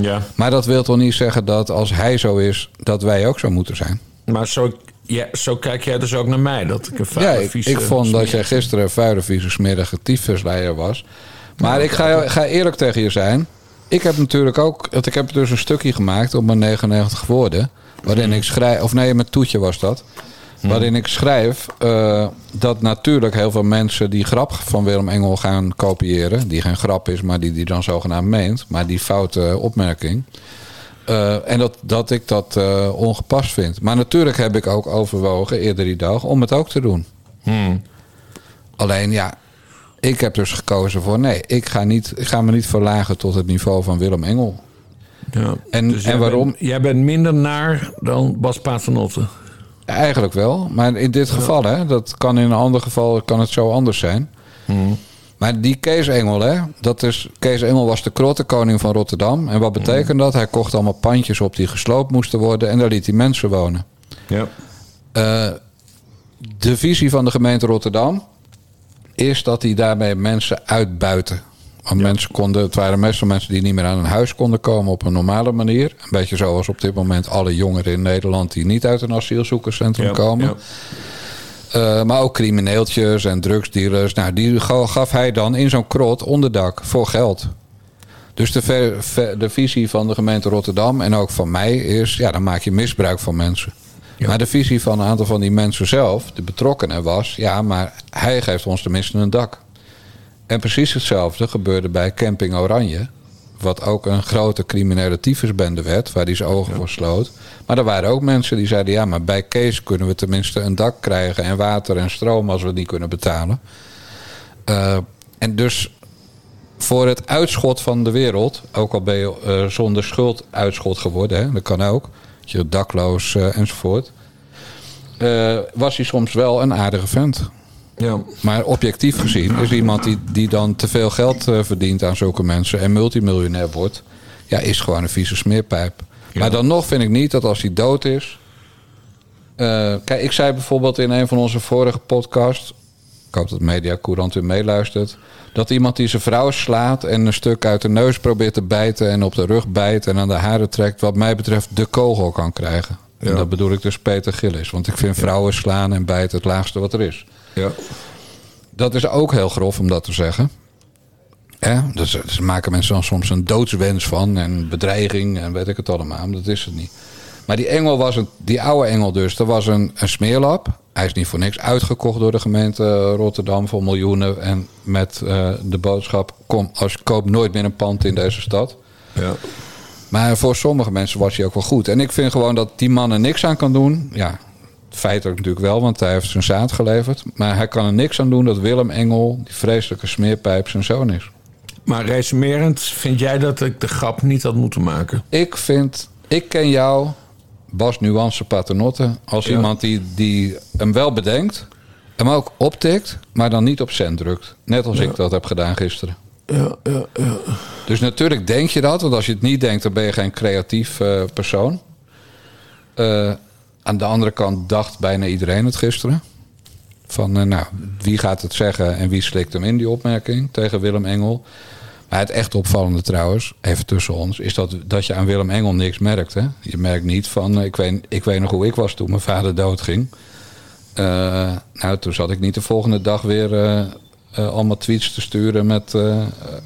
Ja.
Maar dat wil toch niet zeggen dat als hij zo is, dat wij ook zo moeten zijn?
Maar zo, ja, zo kijk jij dus ook naar mij. Dat ik een
Ja,
vuile,
ik,
vieze
ik vond dat jij gisteren een vuile, vieze, smerige tyfusleier was. Maar ik ga, ga eerlijk tegen je zijn. Ik heb natuurlijk ook, ik heb dus een stukje gemaakt op mijn 99 woorden. Waarin ik schrijf, of nee, met toetje was dat. Waarin ik schrijf eh, dat natuurlijk heel veel mensen die grap van Willem Engel gaan kopiëren. Die geen grap is, maar die die dan zogenaamd meent. Maar die foute opmerking. Eh, en dat, dat ik dat eh, ongepast vind. Maar natuurlijk heb ik ook overwogen eerder die dag om het ook te doen. Alleen ja, ik heb dus gekozen voor nee, ik ga, niet, ik ga me niet verlagen tot het niveau van Willem Engel.
Ja.
En,
Dus jij
en waarom?
bent- jij bent minder naar dan Bas Paternotte.
Eigenlijk wel. Maar in dit geval, hè, dat kan in een ander geval kan het zo anders zijn. Maar die Kees Engel, hè, dat is, Kees Engel was de krottenkoning van Rotterdam. En wat betekent dat? Hij kocht allemaal pandjes op die gesloopt moesten worden. En daar liet hij mensen wonen.
Ja.
Eh, de visie van de gemeente Rotterdam is dat hij daarmee mensen uitbuiten. Want mensen konden, het waren meestal mensen die niet meer aan een huis konden komen op een normale manier. Een beetje zoals op dit moment alle jongeren in Nederland die niet uit een asielzoekerscentrum
Ja,
komen.
ja.
Eh, maar ook crimineeltjes en drugsdealers. Nou, die ga- gaf hij dan in zo'n krot onderdak voor geld. Dus de, ver- ver- de visie van de gemeente Rotterdam en ook van mij is... ja, dan maak je misbruik van mensen. Maar de visie van een aantal van die mensen zelf, de betrokkenen, was... ja, maar hij geeft ons tenminste een dak. En precies hetzelfde gebeurde bij Camping Oranje... wat ook een grote criminele tyfusbende werd... waar hij zijn ogen voor sloot. Maar er waren ook mensen die zeiden... ja, maar bij Kees kunnen we tenminste een dak krijgen... en water en stroom als we het niet kunnen betalen. Eh, en dus voor het uitschot van de wereld, ook al ben je eh, zonder schuld uitschot geworden, hè, dat kan ook, je dakloos eh, enzovoort, was hij soms wel een aardige vent.
Ja.
Maar objectief gezien is iemand die, die dan te veel geld eh, verdient aan zulke mensen en multimiljonair wordt, ja, is gewoon een vieze smeerpijp. Maar dan nog vind ik niet dat als hij dood is. eh, kijk, ik zei bijvoorbeeld in een van onze vorige podcasts. Ik hoop dat Media Courant weer meeluistert. Dat iemand die zijn vrouw slaat en een stuk uit de neus probeert te bijten. en op de rug bijt en aan de haren trekt. wat mij betreft de kogel kan krijgen. En dat bedoel ik dus Peter Gillis. Want ik vind vrouwen slaan en bijten het laagste wat er is.
Ja.
Dat is ook heel grof om dat te zeggen. Hè? Dus, dus maken mensen dan soms een doodswens van en bedreiging en weet ik het allemaal. Maar dat is het niet. Maar die engel was een, die oude engel dus, dat was een, een smeerlap. Hij is niet voor niks uitgekocht door de gemeente Rotterdam voor miljoenen. En met eh, de boodschap, kom, als koop nooit meer een pand in deze stad.
Ja.
Maar voor sommige mensen was hij ook wel goed. En ik vind gewoon dat die man er niks aan kan doen. Ja, feitelijk natuurlijk wel, want hij heeft zijn zaad geleverd. Maar hij kan er niks aan doen dat Willem Engel, die vreselijke smeerpijp, zijn zoon is.
Maar resumerend, vind jij dat ik de grap niet had moeten maken?
Ik vind, ik ken jou, Bas Nuance Paternotte, als
Ja.
iemand die, die hem wel bedenkt, hem ook optikt, maar dan niet op cent drukt. Net als ik dat heb gedaan gisteren.
Ja, ja, ja.
Dus natuurlijk denk je dat, want als je het niet denkt, dan ben je geen creatief eh, persoon. Eh, aan de andere kant dacht bijna iedereen het gisteren. Van, eh, nou, wie gaat het zeggen en wie slikt hem in, die opmerking tegen Willem Engel. Maar het echt opvallende trouwens, even tussen ons, is dat, dat je aan Willem Engel niks merkt. Hè? Je merkt niet van, eh, ik weet, ik weet nog hoe ik was toen mijn vader doodging. Eh, nou, toen zat ik niet de volgende dag weer eh, allemaal tweets te sturen met, eh,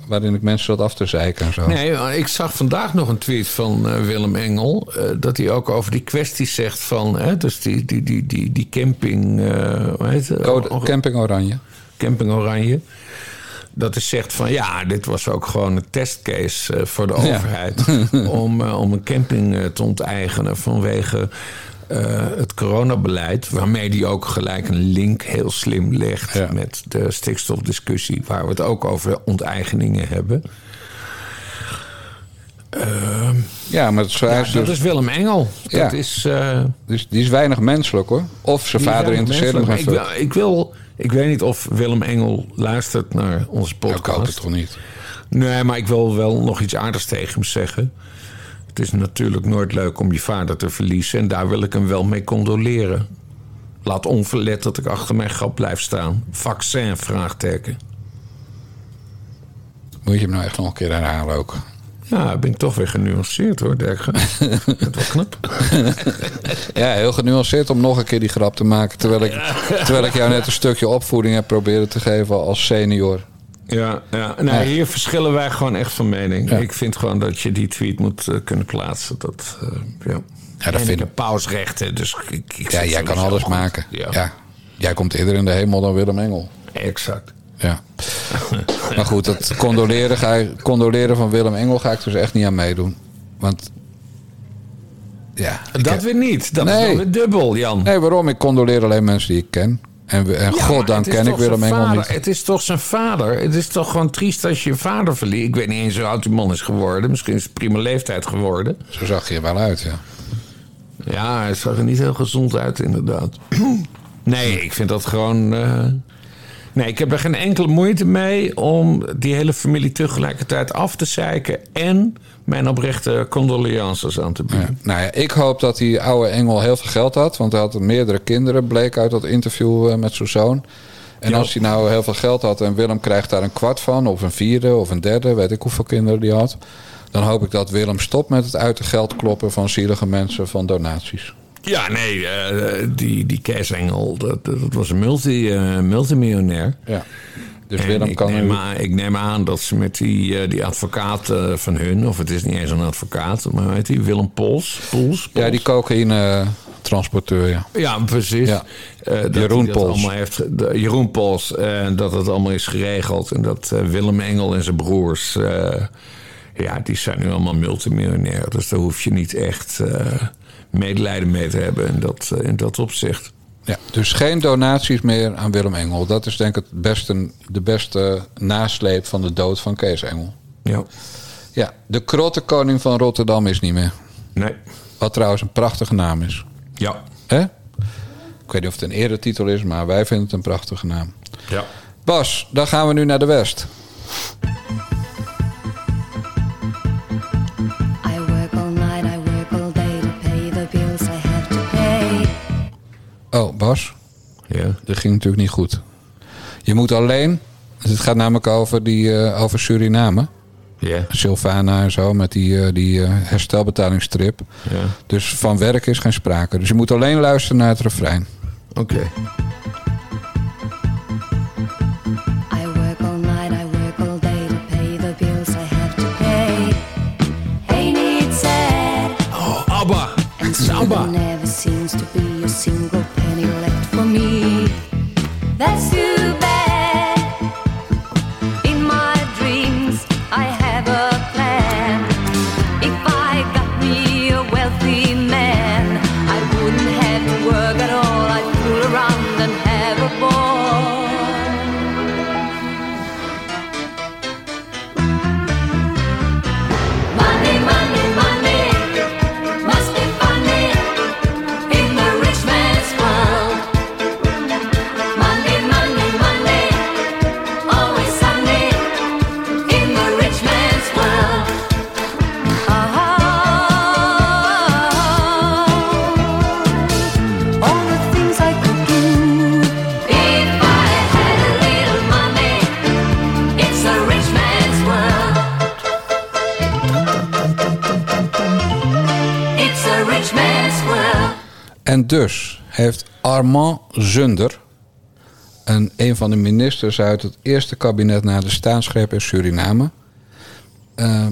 waarin ik mensen zat af te zeiken en zo.
Nee, ik zag vandaag nog een tweet van eh, Willem Engel. dat hij ook over die kwesties zegt van. Hè, dus die, die, die, die, die camping. hoe heet het?
Code- Camping Oranje.
Camping Oranje. Dat hij zegt van ja, dit was ook gewoon een testcase voor de
Ja.
overheid. om, om een camping te onteigenen vanwege eh, het coronabeleid. Waarmee hij ook gelijk een link heel slim legt met de stikstofdiscussie. Waar we het ook over onteigeningen hebben.
ja, maar het is,
Ja, dat
dus-
is Willem Engel.
Ja.
Dat is... eh,
dus die is weinig menselijk hoor. Of zijn
die
vader interesseert hem
ik, wil, ik wil... Ik weet niet of Willem Engel luistert naar onze
Ik hoop het
podcast.
toch niet.
Nee, maar ik wil wel nog iets aardigs tegen hem zeggen. Het is natuurlijk nooit leuk om je vader te verliezen... en daar wil ik hem wel mee condoleren. Laat onverlet dat ik achter mijn grap blijf staan. Vaccin, vraagteken.
Moet je hem nou echt nog een keer herhalen ook.
Ja, ben ik toch weer genuanceerd hoor, Dirk. *laughs* Het wel knap.
Ja, heel genuanceerd om nog een keer die grap te maken. Terwijl ik, terwijl ik jou net een stukje opvoeding heb proberen te geven als senior.
Ja, ja.
Ja.
hier verschillen wij gewoon echt van mening. Ik vind gewoon dat je die tweet moet eh, kunnen plaatsen. Dat, eh, ja.
Ja, dat
en
vind
pausrechten, dus ik, ik
Ja, jij kan alles
goed.
maken.
Ja,
Ja. Jij komt eerder in de hemel dan Willem Engel.
exact.
Ja. *laughs* Maar goed, dat condoleren, ga ik, condoleren van Willem Engel ga ik dus echt niet aan meedoen. Want. Ja.
Dat
heb-
weer niet. Dat
Nee.
is weer dubbel, Jan.
Nee, waarom? Ik condoleer alleen mensen die ik ken. En, we- en
Ja,
god,
is
ken ik Willem Engel.
Het is toch zijn vader? Het is toch gewoon triest als je je vader verliest. Ik weet niet eens hoe oud die man is geworden. Misschien is het prima leeftijd geworden.
Zo zag je er wel uit, ja.
Ja, hij zag er niet heel gezond uit, inderdaad. *clears throat* Nee, ik vind dat gewoon. eh, Nee, ik heb er geen enkele moeite mee om die hele familie tegelijkertijd af te zeiken. en mijn oprechte condolences aan te bieden.
Nou ja, ik hoop dat die oude Engel heel veel geld had. Want hij had meerdere kinderen, bleek uit dat interview eh, met zijn zoon. En als hij nou heel veel geld had en Willem krijgt daar een kwart van... of een vierde of een derde, weet ik hoeveel kinderen die had... dan hoop ik dat Willem stopt met het uit de geld kloppen van zielige mensen van donaties.
Ja, nee, eh, die, die Kees Engel, dat, dat was een multi, eh, multimiljonair.
Ja. Dus Willem
ik
kan
neem, aan, ik neem aan dat ze met die, eh, die advocaat van hun, of het is niet eens een advocaat, maar heet die? Willem Pols? Pols?
Ja, die cocaïne-transporteur, ja.
Ja, precies.
Ja.
Dat
Jeroen
dat
Pols.
allemaal heeft, de- Jeroen Pols. En dat het allemaal is geregeld. En dat Willem Engel en zijn broers... ja, die zijn nu allemaal multimiljonair. Dus daar hoef je niet echt medelijden mee te hebben in dat, eh, in dat opzicht.
Ja, dus geen donaties meer aan Willem Engel. Dat is denk ik het beste, de beste nasleep van de dood van Kees Engel.
Ja.
Ja, de krottenkoning van Rotterdam is niet meer.
Nee.
Wat trouwens een prachtige naam is.
Ja.
Hè? Ik weet niet of het een eretitel is, maar wij vinden het een prachtige naam.
Ja.
Bas, dan gaan we nu naar de West. Oh, Bas.
Ja.
Dat ging natuurlijk niet goed. Je moet alleen... Het gaat namelijk over, die, eh, over Suriname.
Ja.
Sylvana en zo, met die, eh, die eh, herstelbetalingsstrip.
Ja.
Dus van werk is geen sprake. Dus je moet alleen luisteren naar het refrein.
Oké.
En dus heeft Armand Zunder, een, een van de ministers uit het eerste kabinet na de staatsgreep in Suriname. eh,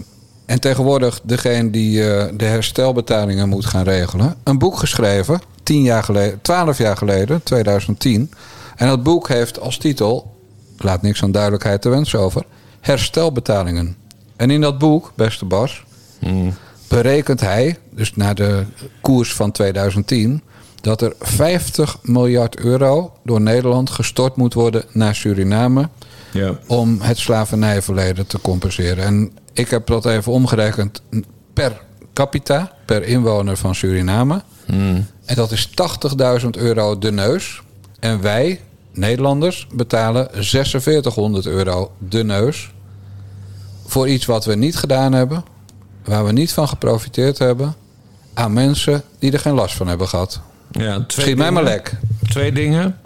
en tegenwoordig degene die eh, de herstelbetalingen moet gaan regelen. Een boek geschreven, 10 jaar geleden, 12 jaar geleden, 2010. En dat boek heeft als titel, laat niks aan duidelijkheid te wensen over, herstelbetalingen. En in dat boek, beste Bas, berekent hij, dus naar de koers van 2010, dat er 50 miljard euro door Nederland gestort moet worden naar Suriname
Ja.
om het slavernijverleden te compenseren. En Ik heb dat even omgerekend per capita, per inwoner van Suriname. En dat is 80.000 euro de neus. En wij, Nederlanders, betalen 4600 euro de neus. Voor iets wat we niet gedaan hebben, waar we niet van geprofiteerd hebben, aan mensen die er geen last van hebben gehad.
Ja, twee
Schiet mij maar lek.
Twee dingen.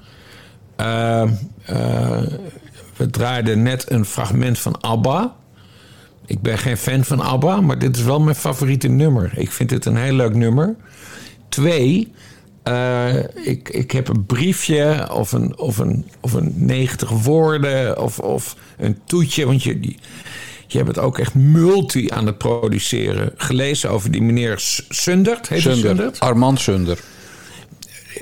Eh, eh, we draaiden net een fragment van ABBA. Ik ben geen fan van ABBA, maar dit is wel mijn favoriete nummer. Ik vind dit een heel leuk nummer. Twee, eh, ik, ik heb een briefje of een, of een, of een 90 woorden of, of een toetje. Want je, je bent ook echt multi aan het produceren. Gelezen over die meneer Sundert. Heet hij
Sunder,
Sundert?
Armand Sunder.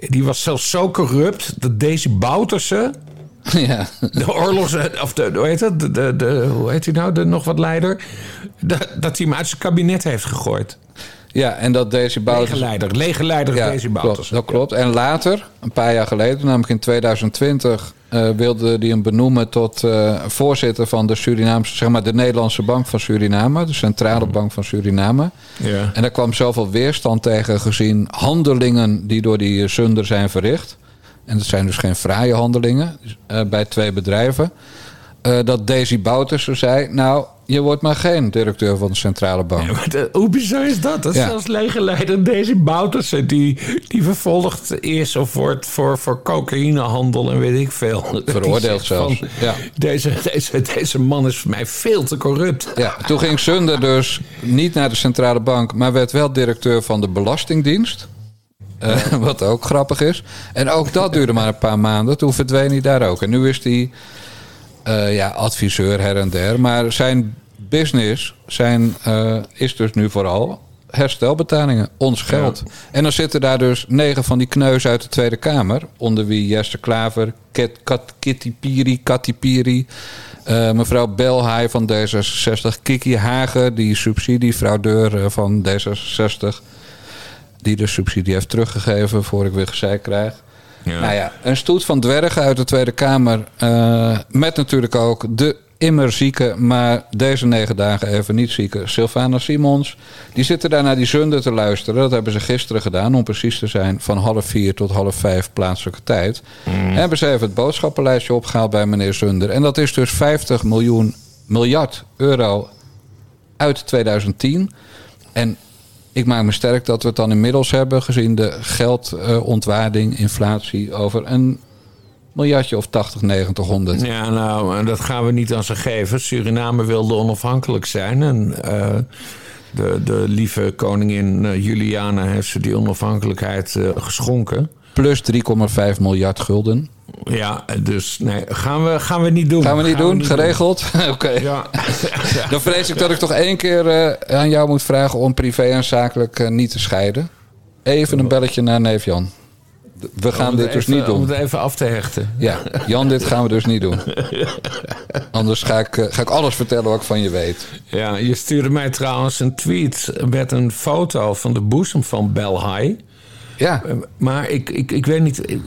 Die was zelfs zo corrupt dat Daisy Bouterse... *laughs*
Ja.
De oorlogs... Of de, hoe heet dat? De, de, de- hoe heet hij nou? De nog wat leider. Dat, dat hij hem uit zijn kabinet heeft gegooid.
Ja, en dat Daisy Bouterse...
Legerleider. Legerleider
Ja,
Daisy Bouterse.
dat klopt. En later, een paar jaar geleden, namelijk in 2020, eh, wilde hij hem benoemen tot eh, voorzitter van de Surinaamse, zeg maar de Nederlandse Bank van Suriname, de Centrale Bank van Suriname.
Ja.
En daar kwam zoveel weerstand tegen gezien handelingen die door die eh, Sunder zijn verricht. En dat zijn dus geen fraaie handelingen bij twee bedrijven. dat Daisy Bouterse zei, nou, je wordt maar geen directeur van de Centrale Bank.
Maar de- hoe bizar is dat? Dat
Ja.
zelfs legerleider Daisy Bouterse... Die, die vervolgd is of wordt voor, voor cocaïnehandel en weet ik veel.
Veroordeeld zelfs,
van,
ja.
Deze, deze, deze man is voor mij veel te corrupt.
Ja, toen ging Sunder dus niet naar de centrale bank, maar werd wel directeur van de Belastingdienst. Eh, *laughs* wat ook grappig is. En ook dat duurde maar een paar maanden. Toen verdween hij daar ook. En nu is hij eh, ja, adviseur her en der. Maar zijn business zijn, eh, is dus nu vooral herstelbetalingen. Ons geld. En dan zitten daar dus negen van die kneus uit de Tweede Kamer. Onder wie Jesse Klaver, Ket, Kat, Kitty Piri, Katty Piri. eh, mevrouw Belhaai van D66. Kiki Hagen, die subsidiefraudeur van D66 die de subsidie heeft teruggegeven voor ik weer gezeik krijg. Nou ja, een stoet van dwergen uit de Tweede Kamer. eh, met natuurlijk ook de immer zieke, maar deze negen dagen even niet zieke Sylvana Simons. Die zitten daar naar die zunder te luisteren. Dat hebben ze gisteren gedaan, om precies te zijn, van half vier tot half vijf plaatselijke tijd. Hebben ze even het boodschappenlijstje opgehaald bij meneer Zunder. En dat is dus 50 miljoen miljard euro uit 2010. En ik maak me sterk dat we het dan inmiddels hebben, gezien de geldontwaarding, inflatie, over een miljardje of 80, 90, 100.
Ja, nou, dat gaan we niet aan ze geven. Suriname wilde onafhankelijk zijn. En eh, de, de lieve koningin eh, Juliana heeft ze die onafhankelijkheid eh, geschonken.
Plus 3,5 miljard gulden.
Ja, dus nee, gaan we, gaan we niet doen.
Gaan we niet doen? Geregeld? *laughs* Oké.
Ja. *laughs*
Dan vrees ik dat ik toch één keer eh, aan jou moet vragen om privé en zakelijk eh, niet te scheiden. Even een belletje naar neef Jan. We gaan dit dus niet doen.
Om het even af te hechten.
Ja, Jan, dit gaan we dus niet doen. *laughs* Anders ga ik, eh, ga ik alles vertellen wat ik van je weet.
Ja, je stuurde mij trouwens een tweet met een foto van de boezem van Belhai.
Ja.
Maar ik, ik, ik weet niet, ik,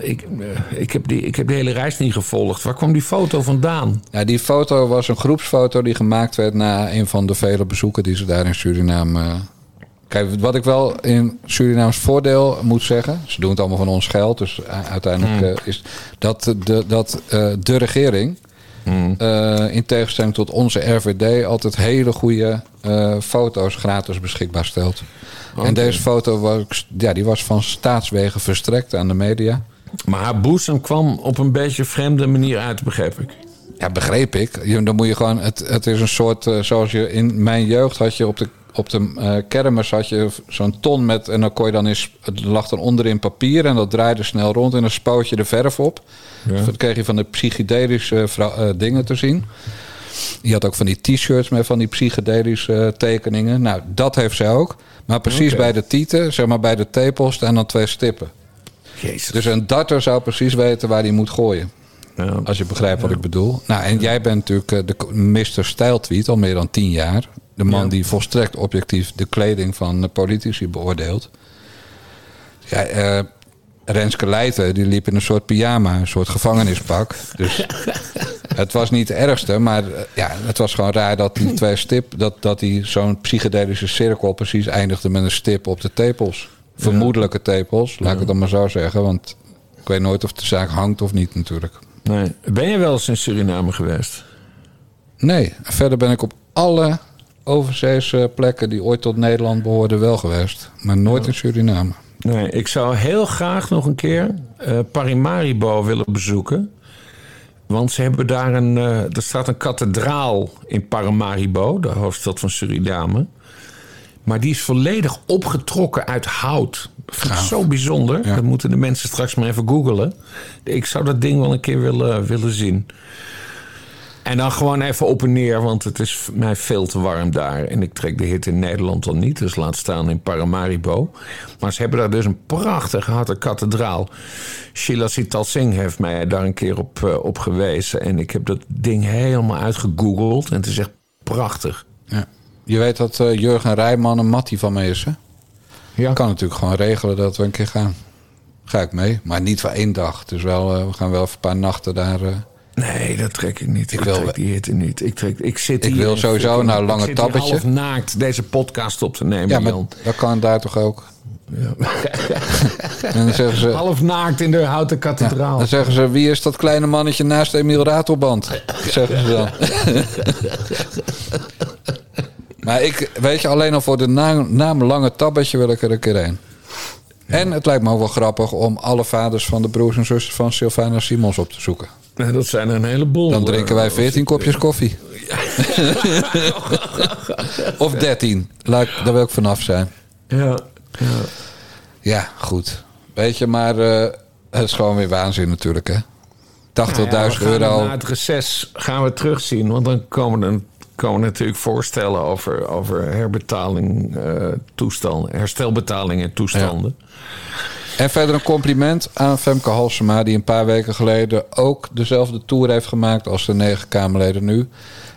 ik, eh, ik, heb die, ik heb de hele reis niet gevolgd. Waar kwam die foto vandaan?
Ja, die foto was een groepsfoto die gemaakt werd na een van de vele bezoeken die ze daar in Suriname. eh, Kijk, wat ik wel in Surinaams voordeel moet zeggen, ze doen het allemaal van ons geld, dus uiteindelijk
Hmm.
eh, is dat de, dat, eh, de regering,
Hmm.
eh, in tegenstelling tot onze RVD, altijd hele goede eh, foto's gratis beschikbaar stelt. En deze foto was, ja, die was van staatswegen verstrekt aan de media.
Maar haar boezem kwam op een beetje vreemde manier uit, begreep ik.
Ja, begreep ik. Je, dan moet je gewoon. Het, het is een soort. eh, zoals je in mijn jeugd had je op de. Op de eh, kermis had je zo'n ton met. En dan kon je dan eens. Het lag dan onderin papier. En dat draaide snel rond. En dan spoot je de verf op.
Ja.
Dat kreeg je van de psychedelische vrou- eh, dingen te zien. Je had ook van die t-shirts met van die psychedelische eh, tekeningen. Nou, dat heeft zij ook. Maar precies bij de tieten, zeg maar bij de tepel, staan dan twee stippen.
Jezus.
Dus een darter zou precies weten waar hij moet gooien. Als je begrijpt wat ik bedoel. Nou, en jij bent natuurlijk eh, de Mr. Stijltweet al meer dan tien jaar. De man die volstrekt objectief de kleding van de politici beoordeelt. Ja, eh, Renske Leijten, die liep in een soort pyjama, een soort gevangenispak. Dus *laughs* Het was niet het ergste, maar eh, ja, het was gewoon raar dat die twee stip, dat, dat die zo'n psychedelische cirkel precies eindigde met een stip op de tepels. Vermoedelijke tepels, laat ik het dan maar zo zeggen. Want ik weet nooit of de zaak hangt of niet natuurlijk.
Nee. Ben je wel eens in Suriname geweest?
Nee, verder ben ik op alle overzeese plekken die ooit tot Nederland behoorden wel geweest. Maar nooit in Suriname.
Nee, ik zou heel graag nog een keer eh, Parimaribo willen bezoeken. Want ze hebben daar een. eh, er staat een kathedraal in Paramaribo, de hoofdstad van Suriname. Maar die is volledig opgetrokken uit hout. Dat zo bijzonder. Dat moeten de mensen straks maar even googelen. Ik zou dat ding wel een keer willen, willen zien. En dan gewoon even op en neer, want het is mij veel te warm daar. En ik trek de hit in Nederland dan niet, dus laat staan in Paramaribo. Maar ze hebben daar dus een prachtige houten kathedraal. Sheila Sital Singh heeft mij daar een keer op, eh, op gewezen. En ik heb dat ding helemaal uitgegoogeld. En het is echt prachtig.
Ja. Je weet dat eh, Jurgen Rijman een mattie van me is, hè?
Ja.
Kan natuurlijk gewoon regelen dat we een keer gaan. Ga ik mee, maar niet voor één dag. Dus wel, eh, we gaan wel even een paar nachten daar. eh,
Nee, dat trek ik niet. Ik,
wil-
trek die hitte niet. Ik, trek, ik, zit
Ik
hier
wil sowieso naar Lange
ik
Tabbetje.
half naakt deze podcast op te nemen,
ja, maar
Jan.
dat kan daar toch ook? en dan zeggen ze, *laughs*
Half naakt in de houten kathedraal.
dan zeggen ze, wie is dat kleine mannetje naast Emiel Ratelband? *laughs* Zeggen ze dan. *laughs* maar ik, weet je, alleen al voor de naam, naam Lange Tabbetje wil ik er een keer heen. En het lijkt me ook wel grappig om alle vaders van de broers en zussen van Sylvana Simons op te zoeken.
Dat zijn er een heleboel.
Dan drinken wij
eh,
14 kopjes koffie. of 13. Laat, daar wil ik vanaf zijn.
Ja, ja.
Ja, goed. Weet je, maar eh, het is gewoon weer waanzin natuurlijk, hè? 80.000
Nou ja,
euro.
Na het reces gaan we terugzien. Want dan komen er, komen natuurlijk voorstellen over, over herbetaling, eh, toestanden, herstelbetalingen en toestanden.
En verder een compliment aan Femke Halsema... die een paar weken geleden ook dezelfde tour heeft gemaakt... als de negen Kamerleden nu.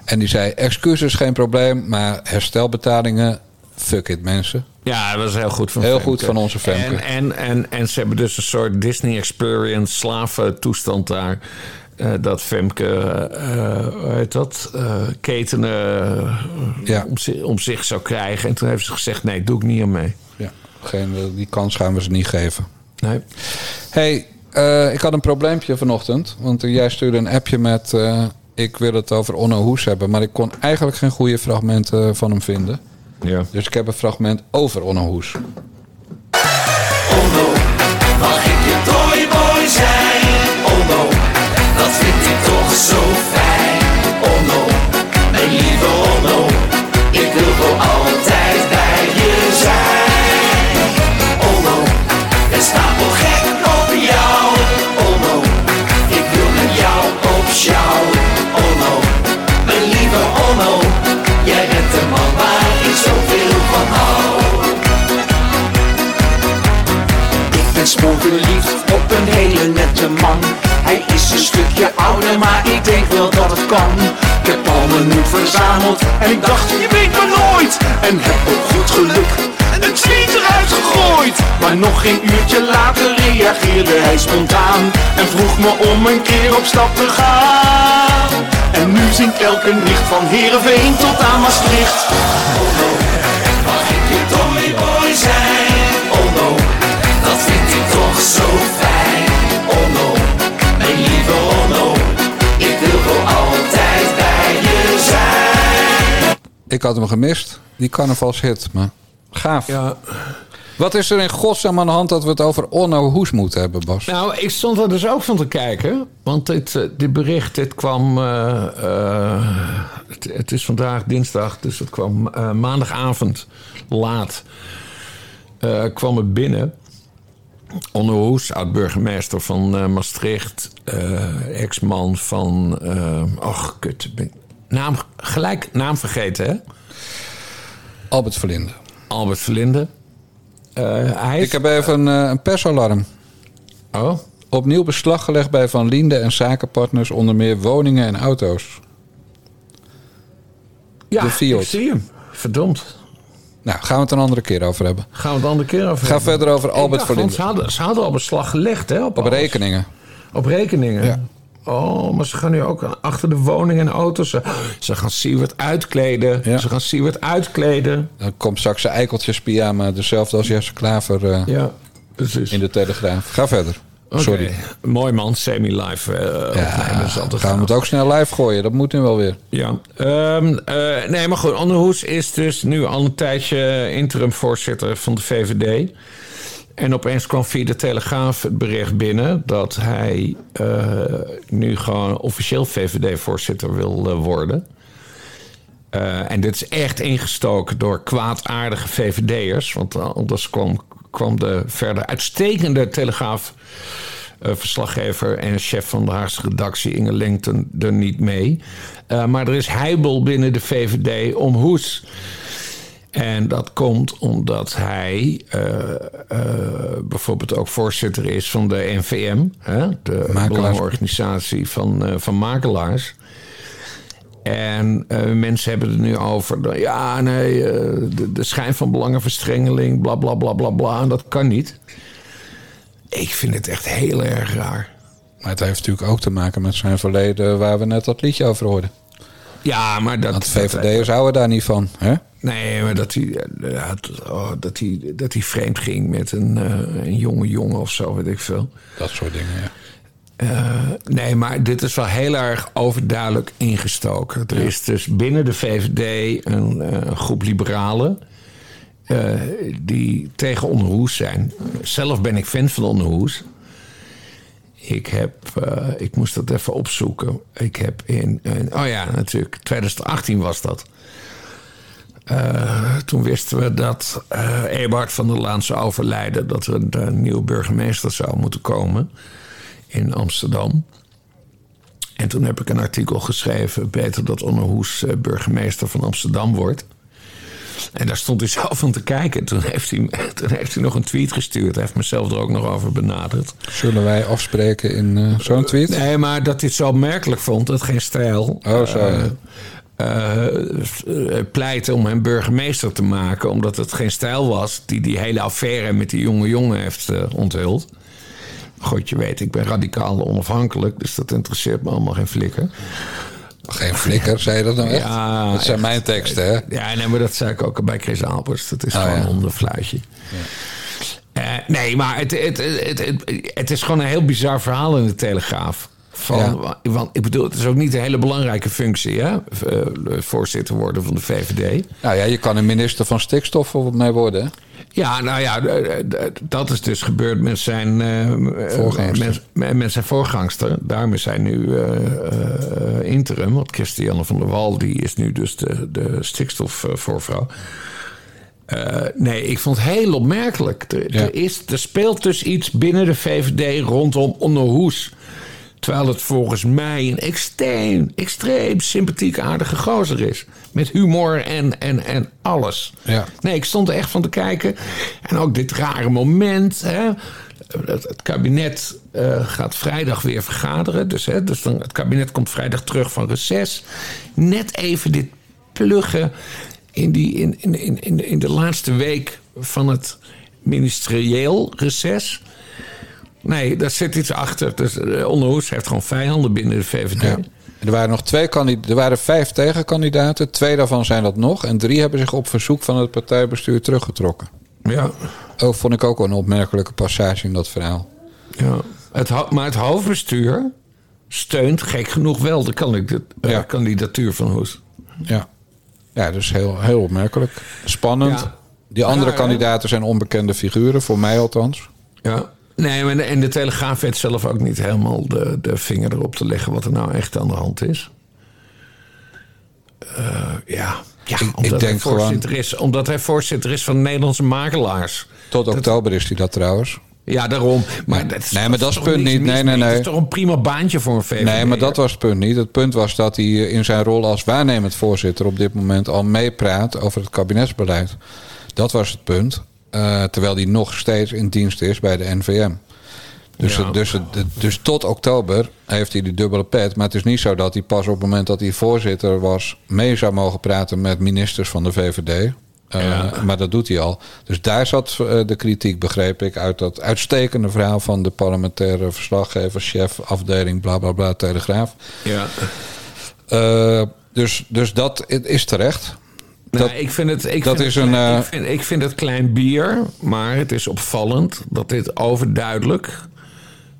En die zei, excuses geen probleem... maar herstelbetalingen, fuck it mensen.
Ja, dat is heel goed van
Heel
Femke.
goed van onze Femke.
En, en, en, en ze hebben dus een soort Disney Experience slaventoestand daar. Eh, dat Femke, eh, hoe heet dat, eh, ketenen eh, om, zi- om zich zou krijgen. En toen heeft ze gezegd, nee, doe ik niet aan mee.
Ja, geen, die kans gaan we ze niet geven.
Nee.
hey, eh, ik had een probleempje vanochtend. Want jij stuurde een appje met... eh, ik wil het over Onno Hoes hebben. Maar ik kon eigenlijk geen goede fragmenten van hem vinden.
Ja.
Dus ik heb een fragment over Onno Hoes.
Mag ik je toyboy toch zo fijn. Oh no, mijn lieve oh no, ik wil voor altijd bij je zijn. Oh no, ik sta wel gek op jou. Oh ik wil met jou op sjouw. Oh no, mijn lieve oh no, jij bent de man waar ik zoveel van hou. Ik ben spoorverliefd op een hele nette man. Hij is een stukje ouder, maar ik denk wel dat het kan. Ik heb al mijn moed verzameld en ik dacht, je weet maar nooit. En heb ook goed geluk een tweet eruit gegooid. Maar nog geen uurtje later reageerde hij spontaan. En vroeg me om een keer op stap te gaan. En nu zingt elke nicht van Heerenveen tot aan Maastricht. Oh no, mag ik je toyboy zijn? Oh no, dat vind ik toch zo Ik
had hem gemist, die carnavalshit. Maar gaaf.
Ja.
Wat is er in godsnaam aan de hand dat we het over Onno Hoes moeten hebben, Bas?
Nou, ik stond er dus ook van te kijken. Want dit, eh, dit bericht, dit kwam... eh, eh, het, het is vandaag dinsdag, dus het kwam maandagavond laat. kwam het binnen. Onno Hoes, oud-burgemeester van Maastricht. ex-man van... och, kut. ben ik- Naam, gelijk naam vergeten, hè?
Albert Verlinde.
Albert Verlinde. Eh, hij
Ik heb even een, eh, een persalarm.
Oh?
Opnieuw beslag gelegd bij Van Linde en zakenpartners... onder meer woningen en auto's.
Ja,
de Fiat.
ik zie hem. Verdomd.
Nou, gaan we het een andere keer over hebben.
Gaan we het een andere keer over
Ga
hebben.
verder over Albert
dacht, want
Verlinde.
Ze hadden, ze hadden al beslag gelegd, hè? Op,
Op rekeningen.
Op rekeningen?
Ja.
Oh, maar ze gaan nu ook achter de woning en auto's. Ze, ze gaan Siewert uitkleden. Ze gaan Siewert uitkleden.
Dan komt straks zijn eikeltjes pyjama, dezelfde als Jesse Klaver eh,
Ja, precies.
in de Telegraaf. Ga verder. Sorry.
Mooi man, semi-live eh is altijd
Gaan we het ook snel live gooien? Dat moet nu wel weer.
Ja, ehm, eh, nee, maar goed. Onderhoes is dus nu al een tijdje interim-voorzitter van de VVD. En opeens kwam via de Telegraaf het bericht binnen dat hij eh, nu gewoon officieel VVD-voorzitter wil eh, worden. Eh, en dit is echt ingestoken door kwaadaardige VVD'ers. Want anders kwam, kwam de verder uitstekende Telegraaf. eh, verslaggever en chef van de Haagse redactie Inge Lengten er niet mee. Maar er is heibel binnen de VVD om Hoes. En dat komt omdat hij eh, eh, bijvoorbeeld ook voorzitter is van de NVM, hè, de belangenorganisatie van, eh, van makelaars. En mensen hebben het nu over, de- ja, nee, de, de schijn van belangenverstrengeling, bla bla bla bla bla. En dat kan niet. Ik vind het echt heel erg raar.
Maar het heeft natuurlijk ook te maken met zijn verleden waar we net dat liedje over hoorden.
Ja, maar dat...
Want VVD'ers houden daar niet van. Hè?
Nee, maar dat hij, eh, oh, dat hij, dat hij vreemd ging met een, eh, een jonge jongen of zo, weet ik veel.
Dat soort dingen, ja.
Eh, nee, maar dit is wel heel erg overduidelijk ingestoken. Er is dus binnen de VVD een groep liberalen die tegen Onderhoes zijn. Zelf ben ik fan van Onderhoes. Ik heb, ik moest dat even opzoeken. Ik heb in, in- oh ja, natuurlijk, 2018 was dat. Eh, toen wisten we dat eh Eberhard van der Laan zou overlijden. Dat er een, een nieuwe burgemeester zou moeten komen in Amsterdam. En toen heb ik een artikel geschreven... beter dat Onderhoes eh, burgemeester van Amsterdam wordt. En daar stond hij *laughs* zelf van te kijken. Toen heeft hij, toen heeft hij nog een tweet gestuurd. Hij heeft mezelf er ook nog over benaderd.
Zullen wij afspreken in eh, zo'n tweet?
Nee, maar dat hij het zo opmerkelijk vond, dat geen stijl.
Oh, zo, ja.
pleiten om hem burgemeester te maken, omdat het geen stijl was die die hele affaire met die jonge jongen heeft eh, onthuld. God, je weet, ik ben radicaal onafhankelijk, dus dat interesseert me allemaal geen flikker.
Geen flikker, zei je dat nou echt?
Ja,
dat zijn
echt.
mijn teksten, hè?
Ja, nee, maar dat zei ik ook bij Chris Albers. Dat is
Oh,
gewoon
ja.
een hondenfluitje. Eh, nee, maar het, het, het, het, het is gewoon een heel bizar verhaal in de Telegraaf. Van, Want ik bedoel, het is ook niet een hele belangrijke functie, hè? Eh, voorzitter worden van de VVD.
Nou ja, je kan een minister van stikstof mee worden, hè?
Ja, nou ja, eh, eh, dat is dus gebeurd met zijn, eh,
Voorgangster.
Met, met- zijn voorgangster. Daarom is hij nu eh, eh, interim. Want Christiane van der Wal die is nu dus de, de stikstofvoorvrouw. Eh, nee, ik vond het heel opmerkelijk. Er, er, is, er speelt dus iets binnen de VVD rondom Onderhoes. Terwijl het volgens mij een extreem, extreem sympathiek aardige gozer is. Met humor en, en, en alles.
Ja.
Nee, ik stond er echt van te kijken. En ook dit rare moment. Hè. Het, kabinet eh, gaat vrijdag weer vergaderen. Dus, hè, dus dan, het kabinet komt vrijdag terug van reces. Net even dit pluggen in, die, in, in, in, in de laatste week van het ministerieel reces. Nee, daar zit iets achter. Dus eh, Onderhoes heeft gewoon vijanden binnen de VVD.
Ja. Er waren nog twee kandidaten. Er waren vijf tegenkandidaten. Twee daarvan zijn dat nog. En drie hebben zich op verzoek van het partijbestuur teruggetrokken.
Ja.
Ook vond ik ook een opmerkelijke passage in dat verhaal.
Ja. Het, maar het hoofdbestuur steunt gek genoeg wel de eh, kandidatuur van Hoes.
Ja. Ja, dus heel, heel opmerkelijk. Spannend.
Ja.
Die andere
Ja,
kandidaten zijn onbekende figuren, voor mij althans.
Ja. Nee, maar de- en de Telegraaf weet zelf ook niet helemaal de, de vinger erop te leggen wat er nou echt aan de hand is. Eh, ja, ja omdat, hij
denk
voorzitter is, omdat hij voorzitter is van de Nederlandse makelaars.
Tot oktober is hij dat trouwens.
Ja, daarom. Maar dat is,
Nee, maar dat is het punt niet. Nee, nee, nee.
Het is toch een prima baantje voor een VVD?
Nee, maar dat was het punt niet. Het punt was dat hij in zijn rol als waarnemend voorzitter op dit moment al meepraat over het kabinetsbeleid. Dat was het punt. Eh, terwijl hij nog steeds in dienst is bij de NVM. Dus,
Ja.
dus, dus tot oktober heeft hij die dubbele pet. Maar het is niet zo dat hij pas op het moment dat hij voorzitter was... mee zou mogen praten met ministers van de VVD. Eh, Maar dat doet hij al. Dus daar zat eh, de kritiek, begreep ik, uit dat uitstekende verhaal van de parlementaire verslaggever, chef, afdeling, bla bla bla, Telegraaf.
Ja.
Dus, dus dat is terecht.
Nou, ik vind het, ik
dat
vind
is
het
een,
klein-
eh,
ik, vind, ik vind het klein bier, maar het is opvallend dat dit overduidelijk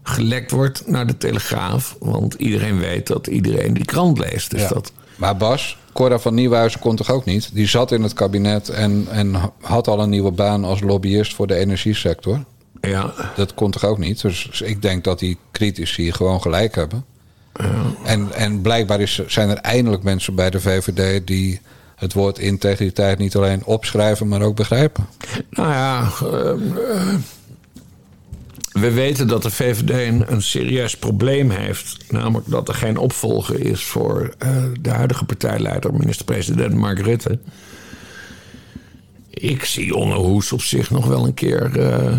gelekt wordt naar de Telegraaf. Want iedereen weet dat iedereen die krant leest. Dus
Ja.
dat,
Maar Bas, Cora van Nieuwhuizen kon toch ook niet? Die zat in het kabinet en, en had al een nieuwe baan als lobbyist voor de energiesector.
Ja.
Dat kon toch ook niet? Dus ik denk dat die critici gewoon gelijk hebben. En, en blijkbaar is, zijn er eindelijk mensen bij de VVD die het woord integriteit niet alleen opschrijven, maar ook begrijpen.
Nou ja, eh, eh, we weten dat de VVD een, een serieus probleem heeft. Namelijk dat er geen opvolger is voor eh, de huidige partijleider, minister-president Mark Rutte. Ik zie Onno Hoes op zich nog wel een keer eh,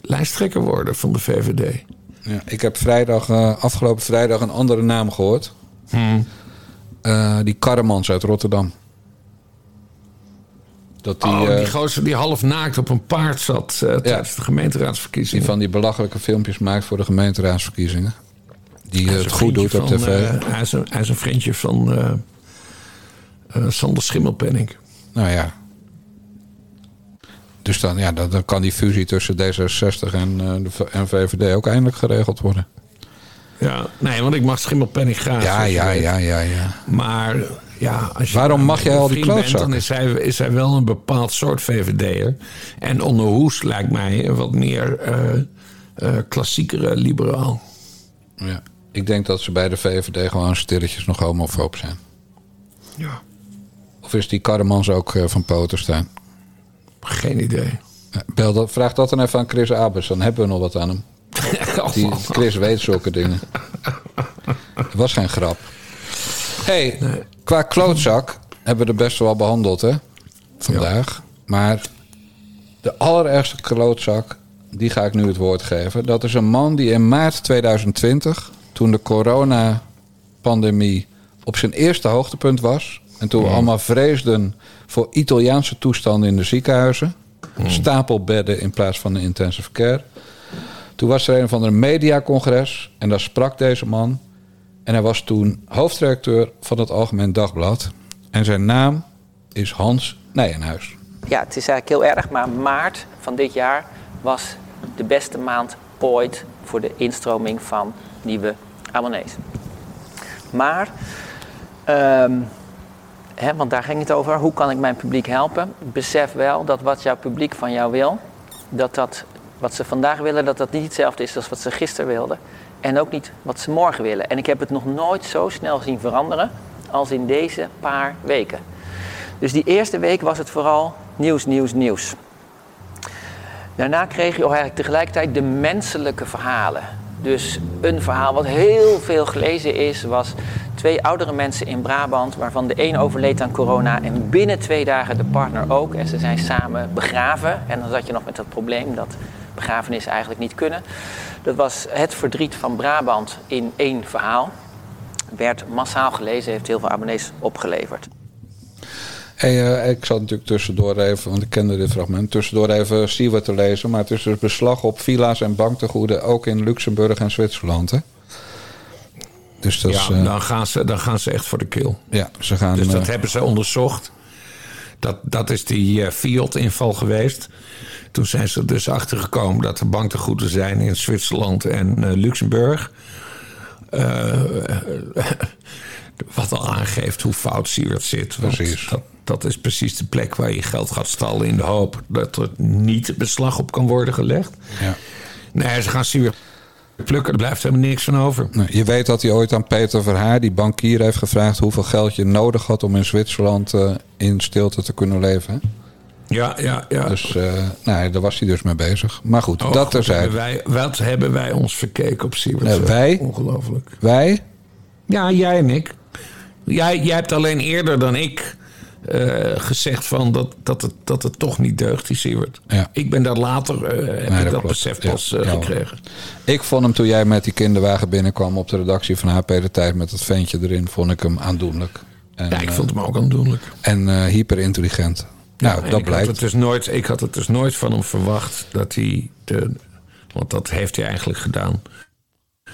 lijsttrekker worden van de VVD.
Ja, ik heb vrijdag, afgelopen vrijdag een andere naam gehoord. Eh, die Karremans uit Rotterdam. Dat die,
oh, die
eh,
gozer die half naakt op een paard zat eh, tijdens de gemeenteraadsverkiezingen.
die van die belachelijke filmpjes maakt voor de gemeenteraadsverkiezingen. Die eh, het goed doet op tv.
hij, is een, hij is een vriendje van eh, Sander Schimmelpenning.
Nou ja. Dus dan, ja, dan, dan kan die fusie tussen D66 en, de en VVD ook eindelijk geregeld worden.
Ja, nee, want ik mag Schimmelpenning graag.
Ja, ja, ja, ja, ja.
Maar ja, als je
Waarom mag jij al die
vriend bent,
klootzakken?
Dan is hij, is hij wel een bepaald soort VVD'er. En onder Hoes lijkt mij een wat meer eh, eh, klassiekere liberaal.
ja. Ik denk dat ze bij de VVD gewoon stilletjes nog homofoob zijn.
Ja.
Of is die Karremans ook eh, van Potenstein?
Geen idee.
Bel dat, vraag dat dan even aan Chris Abers, dan hebben we nog wat aan hem. *laughs* Die, Chris weet zulke dingen. Het was geen grap. hey, qua klootzak hebben we er best wel behandeld, hè? Vandaag. Maar de allerergste klootzak, die ga ik nu het woord geven. Dat is een man die in maart 2020, toen de coronapandemie op zijn eerste hoogtepunt was... en toen we allemaal vreesden voor Italiaanse toestanden in de ziekenhuizen... stapelbedden in plaats van een intensive care... Toen was er een of andere mediacongres en daar sprak deze man. En hij was toen hoofdredacteur van het Algemeen Dagblad. En zijn naam is Hans Nijenhuis.
Ja, het is eigenlijk heel erg, maar maart van dit jaar was de beste maand ooit voor de instroming van nieuwe abonnees. Maar, ehm, hè, want daar ging het over, hoe kan ik mijn publiek helpen? Besef wel dat wat jouw publiek van jou wil, dat dat wat ze vandaag willen, dat dat niet hetzelfde is als wat ze gisteren wilden. En ook niet wat ze morgen willen. En ik heb het nog nooit zo snel zien veranderen als in deze paar weken. Dus die eerste week was het vooral nieuws, nieuws, nieuws. Daarna kreeg je eigenlijk tegelijkertijd de menselijke verhalen. Dus een verhaal wat heel veel gelezen is, was twee oudere mensen in Brabant, waarvan de een overleed aan corona en binnen twee dagen de partner ook. En ze zijn samen begraven. En dan zat je nog met dat probleem dat begrafenissen eigenlijk niet kunnen. Dat was het verdriet van Brabant in één verhaal. Werd massaal gelezen, heeft heel veel abonnees opgeleverd.
Hey, eh, ik zat natuurlijk tussendoor even, want ik kende dit fragment, tussendoor even Siewert te lezen. Maar het is dus beslag op villa's en banktegoeden ook in Luxemburg en Zwitserland. Hè? Dus dat is,
ja,
eh,
dan, gaan ze, dan gaan ze echt voor de kill.
ja, ze gaan.
Dus dat
eh,
hebben ze onderzocht. Dat, dat is die Fiat-inval geweest. Toen zijn ze dus achtergekomen dat er banktegoeden zijn in Zwitserland en eh, Luxemburg. Eh, *laughs* wat al aangeeft hoe fout Siewert zit.
Precies.
Dat, dat is precies de plek waar je geld gaat stallen in de hoop dat er niet beslag op kan worden gelegd.
Ja.
Nee, ze gaan Siewert plukken, er blijft helemaal niks van over.
Nou, je weet dat hij ooit aan Peter Verhaar, die bankier, heeft gevraagd hoeveel geld je nodig had om in Zwitserland eh, in stilte te kunnen leven. hè?
Ja, ja, ja.
Dus nou, daar was hij dus mee bezig. Maar goed,
Oh,
dat terzijde.
wij, wat hebben wij ons verkeken op Siewert?
Nee, wij?
Ongelooflijk.
Wij?
Ja, jij en ik. Jij, jij hebt alleen eerder dan ik eh, gezegd van dat, dat, het, dat het toch niet deugt, die Siewert.
Ja.
Ik ben daar later, eh, heb
Nee,
ik
dat
dat
klopt.
besef pas
ja,
gekregen.
Ik vond hem toen jij met die kinderwagen binnenkwam op de redactie van HP de Tijd met dat ventje erin, vond ik hem aandoenlijk. En,
Ja, ik vond hem ook aandoenlijk.
En eh, hyper intelligent. Nou, dat
ik
blijkt.
Had het dus nooit, ik had het dus nooit van hem verwacht dat hij de. Want dat heeft hij eigenlijk gedaan.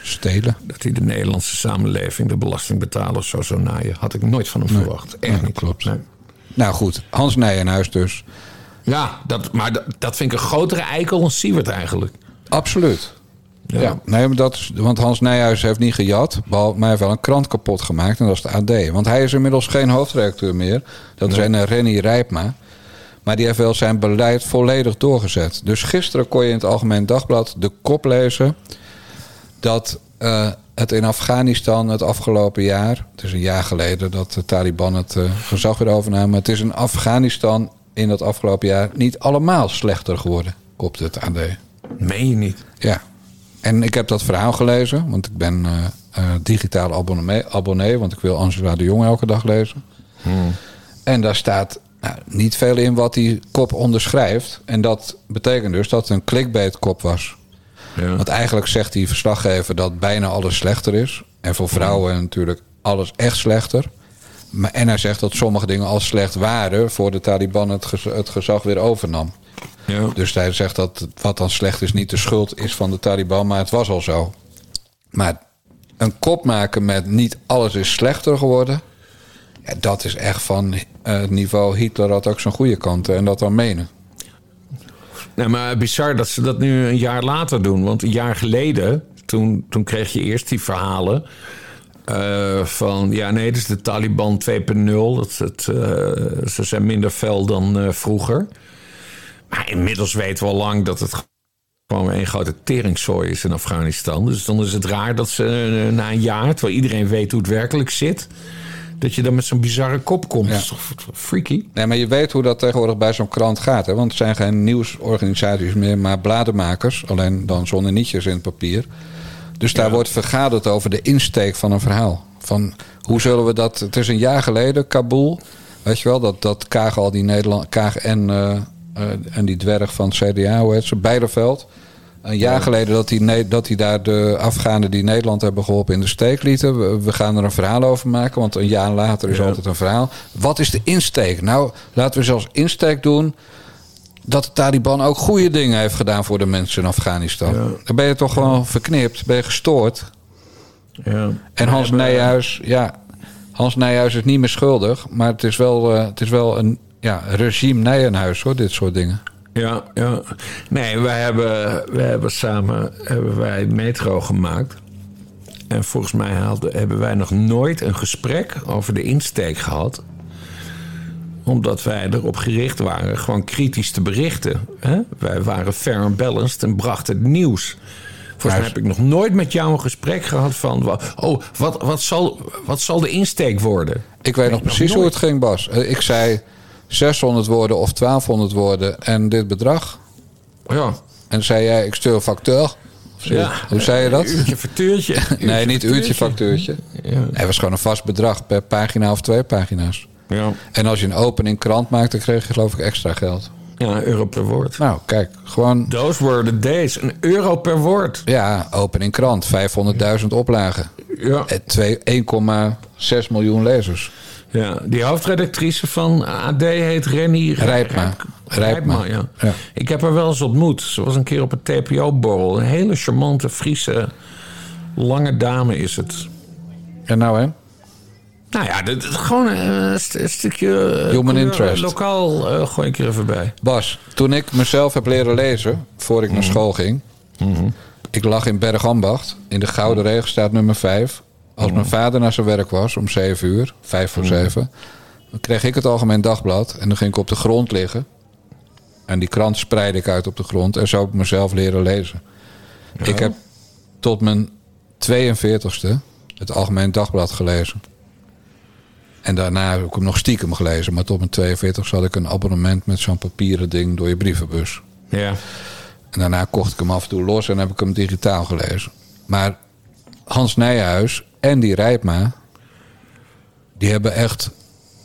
Stelen.
Dat hij de Nederlandse samenleving, de belastingbetalers, zo zou naaien. Had ik nooit van hem verwacht. Echt niet.
Klopt. Nou goed, Hans Nijenhuis dus.
Ja, dat, maar dat, dat vind ik een grotere eikel dan Siewert eigenlijk.
Absoluut. Ja.
Ja.
nee, maar dat is, want Hans Nijhuis heeft niet gejat, maar hij heeft wel een krant kapot gemaakt en dat is de AD. Want hij is inmiddels geen hoofdredacteur meer. Dat is een Renny Rijpma. Maar die heeft wel zijn beleid volledig doorgezet. Dus gisteren kon je in het Algemeen Dagblad de kop lezen dat eh, het in Afghanistan het afgelopen jaar, het is een jaar geleden dat de Taliban het eh, gezag weer overnamen, het is in Afghanistan in dat afgelopen jaar niet allemaal slechter geworden, kopt het AD.
Meen je niet?
Ja. En ik heb dat verhaal gelezen, want ik ben eh, digitaal abonnee, abonnee, want ik wil Angela de Jong elke dag lezen. En daar staat nou, niet veel in wat die kop onderschrijft. En dat betekent dus dat het een clickbait kop was. Want eigenlijk zegt die verslaggever dat bijna alles slechter is. En voor vrouwen natuurlijk alles echt slechter. Maar, en hij zegt dat sommige dingen al slecht waren... voor de Taliban het, gez- het gezag weer overnam.
Ja.
Dus hij zegt dat wat dan slecht is niet de schuld is van de Taliban... maar het was al zo. Maar een kop maken met niet alles is slechter geworden... Dat is echt van eh, het niveau Hitler had ook zijn goede kanten en dat dan menen.
Nee, maar bizar dat ze dat nu een jaar later doen. Want een jaar geleden, toen, toen kreeg je eerst die verhalen... eh, van, ja nee, is de Taliban 2.0. Dat, het, eh, ze zijn minder fel dan vroeger. Maar inmiddels weten we al lang dat het gewoon een grote teringzooi is in Afghanistan. Dus dan is het raar dat ze na een jaar, terwijl iedereen weet hoe het werkelijk zit... dat je dan met zo'n bizarre kop komt. Dat is toch freaky?
Nee, maar je weet hoe dat tegenwoordig bij zo'n krant gaat. Hè? Want het zijn geen nieuwsorganisaties meer, maar bladenmakers. Alleen dan zonder nietjes in het papier. Dus daar wordt vergaderd over de insteek van een verhaal. Van hoe zullen we dat... Het is een jaar geleden, Kabul. Weet je wel, dat, dat Kaag al die Nederland... Kaag en, eh, eh, en die dwerg van het CDA, hoe heet ze? Bijderveld. Een jaar geleden dat hij, Ne- dat hij daar de Afghanen die Nederland hebben geholpen in de steek lieten. We, we gaan er een verhaal over maken, want een jaar later is altijd een verhaal. Wat is de insteek? Nou, laten we zelfs insteek doen dat de Taliban ook goede dingen heeft gedaan voor de mensen in Afghanistan. Dan ben je toch gewoon verknipt, ben je gestoord.
Ja.
En Hans Nijhuis, ja, Hans Nijhuis is niet meer schuldig, maar het is wel, eh, het is wel een ja, regime Nijenhuis hoor, dit soort dingen.
Ja, ja. Nee, wij hebben, wij hebben samen hebben wij metro gemaakt. En volgens mij hadden, hebben wij nog nooit een gesprek over de insteek gehad. Omdat wij erop gericht waren gewoon kritisch te berichten. Hè? Wij waren fair and balanced en brachten het nieuws. Volgens mij heb ik nog nooit met jou een gesprek gehad van... Oh, wat, wat, zal, wat zal de insteek worden?
Ik weet nog precies hoe het ging, Bas. Eh, Ik zei 600 woorden of 1200 woorden en dit bedrag.
Ja.
En zei jij, ik stuur een facteur.
Ja.
Hoe zei je dat?
Uurtje factuurtje. *laughs*
nee, niet uurtje factuurtje.
Ja.
Het was gewoon een vast bedrag per pagina of twee pagina's.
Ja.
En als je een opening krant maakt, dan kreeg je geloof ik extra geld.
Ja, een euro per woord.
Nou, kijk, gewoon...
Those were the days. Een euro per woord.
Ja, opening krant, 500.000 oplagen.
Ja.
Eh, twee- 1,6 miljoen lezers.
Ja, die hoofdredactrice van AD heet Renny
Rijpma.
Rijp-
Rijpma.
Ja.
Ja.
Ik heb haar wel eens ontmoet. Ze was een keer op een TPO-borrel. Een hele charmante, Friese, lange dame is het.
En nou hè?
Nou ja, dit is gewoon een, st- een stukje... eh,
Human
couleur,
interest.
Lokaal eh, gooi ik er even bij.
Bas, toen ik mezelf heb leren lezen, voor ik naar school ging. Ik lag in Bergambacht, in de Gouden Regenstaat nummer 5. Als mijn vader naar zijn werk was om 7 uur, 5 voor 7, dan kreeg ik het Algemeen Dagblad en dan ging ik op de grond liggen. En die krant spreidde ik uit op de grond en zo heb ik mezelf leren lezen. Ik heb tot mijn 42ste het Algemeen Dagblad gelezen. En daarna heb ik hem nog stiekem gelezen. Maar tot mijn 42 had ik een abonnement met zo'n papieren ding door je brievenbus.
Ja.
En daarna kocht ik hem af en toe los en heb ik hem digitaal gelezen. Maar Hans Nijhuis en die Rijpma... die hebben echt...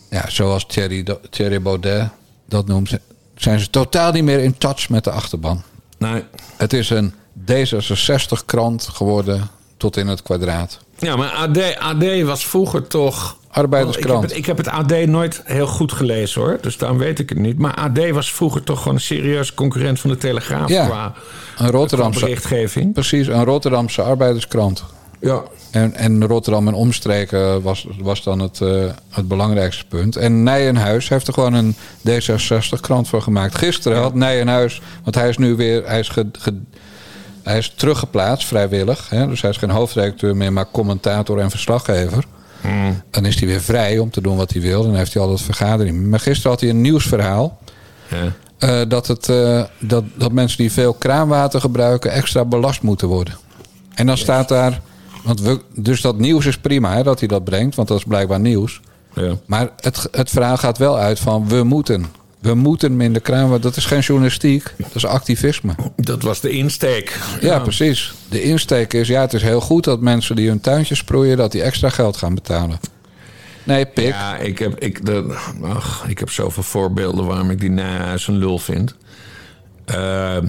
Ja, zoals Thierry, Thierry Baudet dat noemt... zijn ze totaal niet meer in touch met de achterban.
Nee.
Het is een D66-krant geworden tot in het kwadraat.
Ja, maar AD, AD was vroeger toch
Arbeiderskrant.
Ik heb, het, ik heb het AD nooit heel goed gelezen hoor. Dus daarom weet ik het niet. Maar AD was vroeger toch gewoon een serieus concurrent van de Telegraaf.
Ja,
Qua,
een Rotterdamse
qua berichtgeving.
Precies, een Rotterdamse arbeiderskrant.
Ja.
En, en Rotterdam en omstreken was, was dan het, eh, het belangrijkste punt. En Nijenhuis heeft er gewoon een D66-krant voor gemaakt. Gisteren had Nijenhuis, want hij is nu weer, hij is, ge- ge- hij is teruggeplaatst vrijwillig. Hè? Dus hij is geen hoofdredacteur meer, maar commentator en verslaggever. Dan is hij weer vrij om te doen wat hij wil. Dan heeft hij altijd vergaderingen. Maar gisteren had hij een nieuwsverhaal. eh, dat, het, eh, dat, dat mensen die veel kraanwater gebruiken extra belast moeten worden. En dan staat daar. Want we, dus dat nieuws is prima hè, dat hij dat brengt, want dat is blijkbaar nieuws.
Ja.
Maar het, het verhaal gaat wel uit van we moeten. We moeten minder kraanwater. Dat is geen journalistiek, dat is activisme.
Dat was de insteek.
Ja, precies. De insteek is, ja, het is heel goed dat mensen die hun tuintje sproeien, dat die extra geld gaan betalen. Nee, pik.
Ja, ik heb, ik, de, ach, ik heb zoveel voorbeelden waarom ik die Nijhuis een lul vind. Ehm,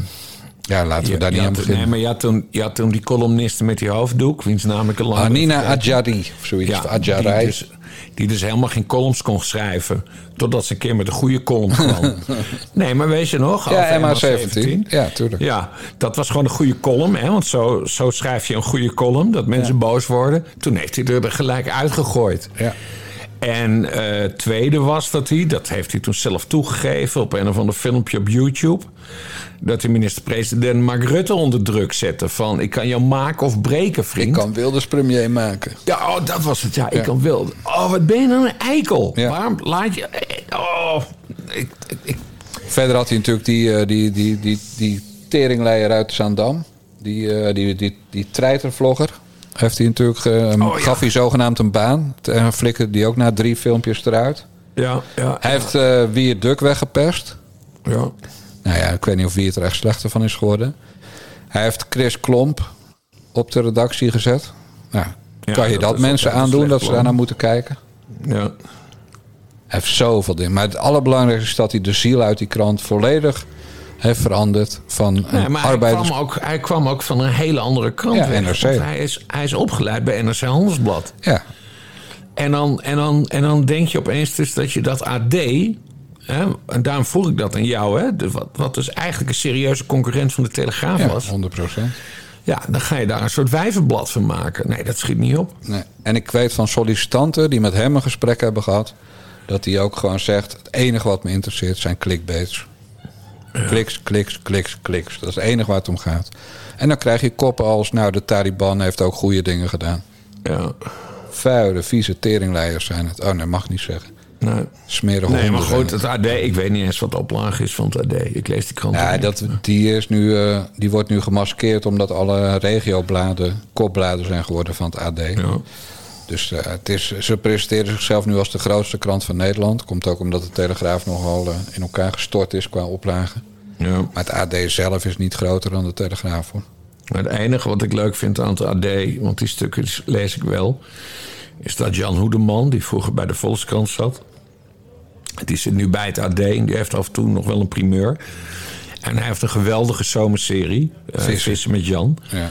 ja, laten we daar niet
je
aan beginnen.
Nee, maar je had, toen, je had toen die columniste met die hoofddoek, wiens naam ik al lang
Anina
vergeten.
Adjari, of zoiets.
Ja,
of Adjarai.
Die dus, die dus helemaal geen columns kon schrijven. Totdat ze een keer met een goede column kwam. *laughs* nee, maar weet je nog?
Ja,
over
MH17. Ja, tuurlijk.
Ja, dat was gewoon een goede column. Hè? Want zo, zo schrijf je een goede column. Dat mensen boos worden. Toen heeft hij er gelijk uitgegooid.
Ja.
En eh tweede was dat hij, dat heeft hij toen zelf toegegeven op een of ander filmpje op YouTube. Dat de minister-president Mark Rutte onder druk zette. Van ik kan jou maken of breken, vriend.
Ik kan Wilders premier maken.
Ja, oh, dat was het. Ja, ik kan wel. Oh, wat ben je nou een eikel? Waarom laat je. Oh, ik, ik,
Verder had hij natuurlijk die, eh, die, die, die, die teringleier uit Zaandam. Die, eh, die, die, die treitervlogger. Heeft hij natuurlijk, eh,
Oh, ja.
gaf hij zogenaamd een baan. En flikkerde die ook na drie filmpjes eruit.
ja, ja.
Hij heeft eh Wier Duk weggepest.
Ja.
Nou ja, ik weet niet of wie het er echt slechter van is geworden. Hij heeft Chris Klomp op de redactie gezet. Nou,
Ja,
kan je
dat
mensen aandoen dat ze
plan.
daar naar moeten kijken?
Ja.
Hij heeft zoveel dingen. Maar het allerbelangrijkste is dat hij de ziel uit die krant volledig veranderd. Van een
Nee, maar hij
arbeiders...
kwam, ook, hij kwam ook van een hele andere kant
Ja,
weg.
NRC.
Want Hij is, hij is opgeleid bij NRC Handelsblad.
Ja.
En dan, en, dan, en dan denk je opeens dus dat je dat AD... Hè, en daarom vroeg ik dat aan jou, hè, de- wat, wat dus eigenlijk een serieuze concurrent van de Telegraaf
Ja,
was.
100 procent.
Ja, dan ga je daar een soort wijvenblad van maken. Nee, dat schiet niet op.
Nee. En ik weet van sollicitanten die met hem een gesprek hebben gehad... dat hij ook gewoon zegt... het enige wat me interesseert zijn clickbaits. Kliks, kliks, kliks, kliks. Dat is het enige waar het om gaat. En dan krijg je koppen als... nou, de Taliban heeft ook goede dingen gedaan.
Ja.
Vuile, vieze teringleiders zijn het. Oh nee, mag niet zeggen.
Nee.
Smerige
Nee, maar goed, het AD, ik weet niet eens wat de oplage is van het AD. Ik lees die krant.
Ja, dat, die, is nu, eh, die wordt nu gemaskeerd omdat alle regiobladen kopbladen zijn geworden van het AD. Dus eh, het is, ze presenteren zichzelf nu als de grootste krant van Nederland. Komt ook omdat de Telegraaf nogal eh, in elkaar gestort is qua oplagen.
Ja.
Maar het AD zelf is niet groter dan de Telegraaf hoor.
Maar het enige wat ik leuk vind aan het AD, want die stukken lees ik wel, is dat Jan Hoedeman, die vroeger bij de Volkskrant zat, die zit nu bij het AD en die heeft af en toe nog wel een primeur. En hij heeft een geweldige zomerserie, eh,
Vissen.
Vissen met Jan.
Ja.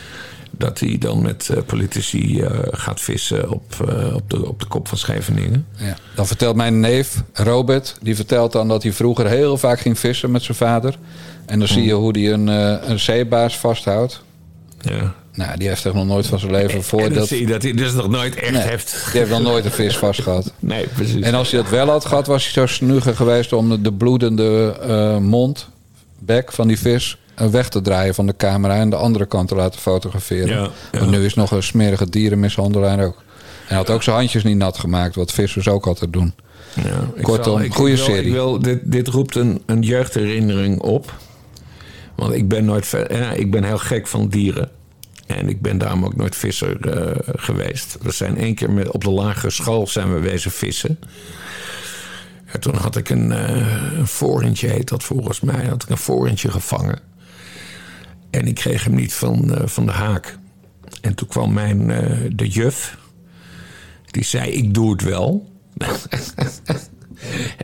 Dat hij dan met eh, politici eh, gaat vissen op, eh, op, de, op de kop van Scheveningen.
Ja. Dan vertelt mijn neef Robert, die vertelt dan dat hij vroeger heel vaak ging vissen met zijn vader. En dan zie je hoe hij een, een zeebaars vasthoudt.
Ja.
Nou, die heeft echt nog nooit van zijn leven
En dan
voordat.
zie je dat hij dus nog nooit echt
Nee,
heeft.
Die heeft nog nooit een vis vast gehad. *laughs*
Nee, precies.
En als hij dat wel had gehad, was hij zo snuger geweest om de, de bloedende eh, mond, bek van die vis weg te draaien van de camera en de andere kant te laten fotograferen.
Ja, ja.
Want nu is nog een smerige dierenmishandelaar ook. Hij had ook zijn handjes niet nat gemaakt, wat vissers ook altijd doen.
Ja, ik
Kortom,
zal- ik-
goede
ik wil-
serie.
Ik wil, dit, dit roept een, een jeugdherinnering op. Want ik ben, nooit, ver- ja, ik ben heel gek van dieren. En ik ben daarom ook nooit visser eh, geweest. We zijn één keer met, op de lagere school zijn we wezen vissen. En toen had ik een, eh een voorentje, heet dat volgens mij. Had ik een voorentje gevangen. En ik kreeg hem niet van, eh, van de haak. En toen kwam mijn, eh, de juf. Die zei, ik doe het wel. *laughs*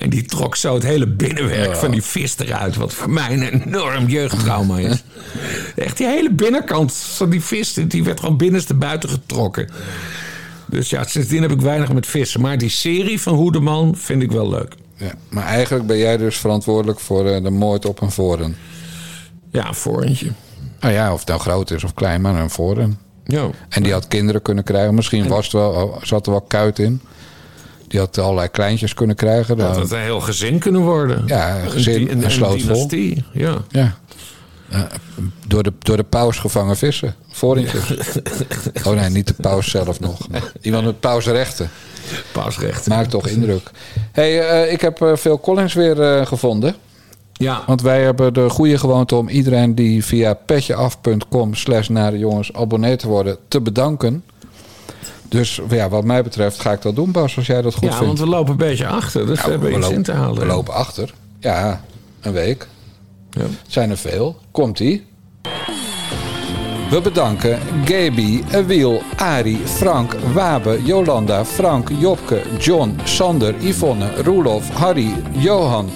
en die trok zo het hele binnenwerk van die vis eruit. Wat voor mij een enorm jeugdtrauma is. Echt die hele binnenkant van die vis, die werd gewoon binnenste buiten getrokken. Dus ja, sindsdien heb ik weinig met vissen. Maar die serie van Hoedeman vind ik wel leuk.
Ja, maar eigenlijk ben jij dus verantwoordelijk voor eh, de moord op een voren.
Ja, een vorentje.
Nou ja, of het nou groot is of klein, maar een voren.
Ja.
En die had kinderen kunnen krijgen. Misschien was het wel, zat er wel kuit in. Die had allerlei kleintjes kunnen krijgen.
Dat het een heel gezin kunnen worden.
Ja, een gezin, sloot vol.
Ja.
Ja. Eh, door, de, door de paus gevangen vissen. Vorentjes. oh nee, niet de paus zelf nog. Iemand met pausrechten.
Pausrechten.
Maakt toch indruk. hey, eh, ik heb eh, Phil Collins weer gevonden.
Ja.
Want wij hebben de goede gewoonte om iedereen die via petjeaf.com slash naar de jongens abonnee te worden, te bedanken. Dus ja, wat mij betreft ga ik dat doen, Bas, als jij dat goed
ja,
vindt.
want we lopen een beetje achter. Dus
Ja,
we hebben
we
iets
lopen-
in te halen.
We lopen achter. Ja, een week.
Ja.
Zijn er veel. Komt-ie. We bedanken Gaby, Wiel, Ari, Frank, Wabe, Jolanda, Frank, Jopke, John, Sander, Yvonne, Roelof, Harry, Johan,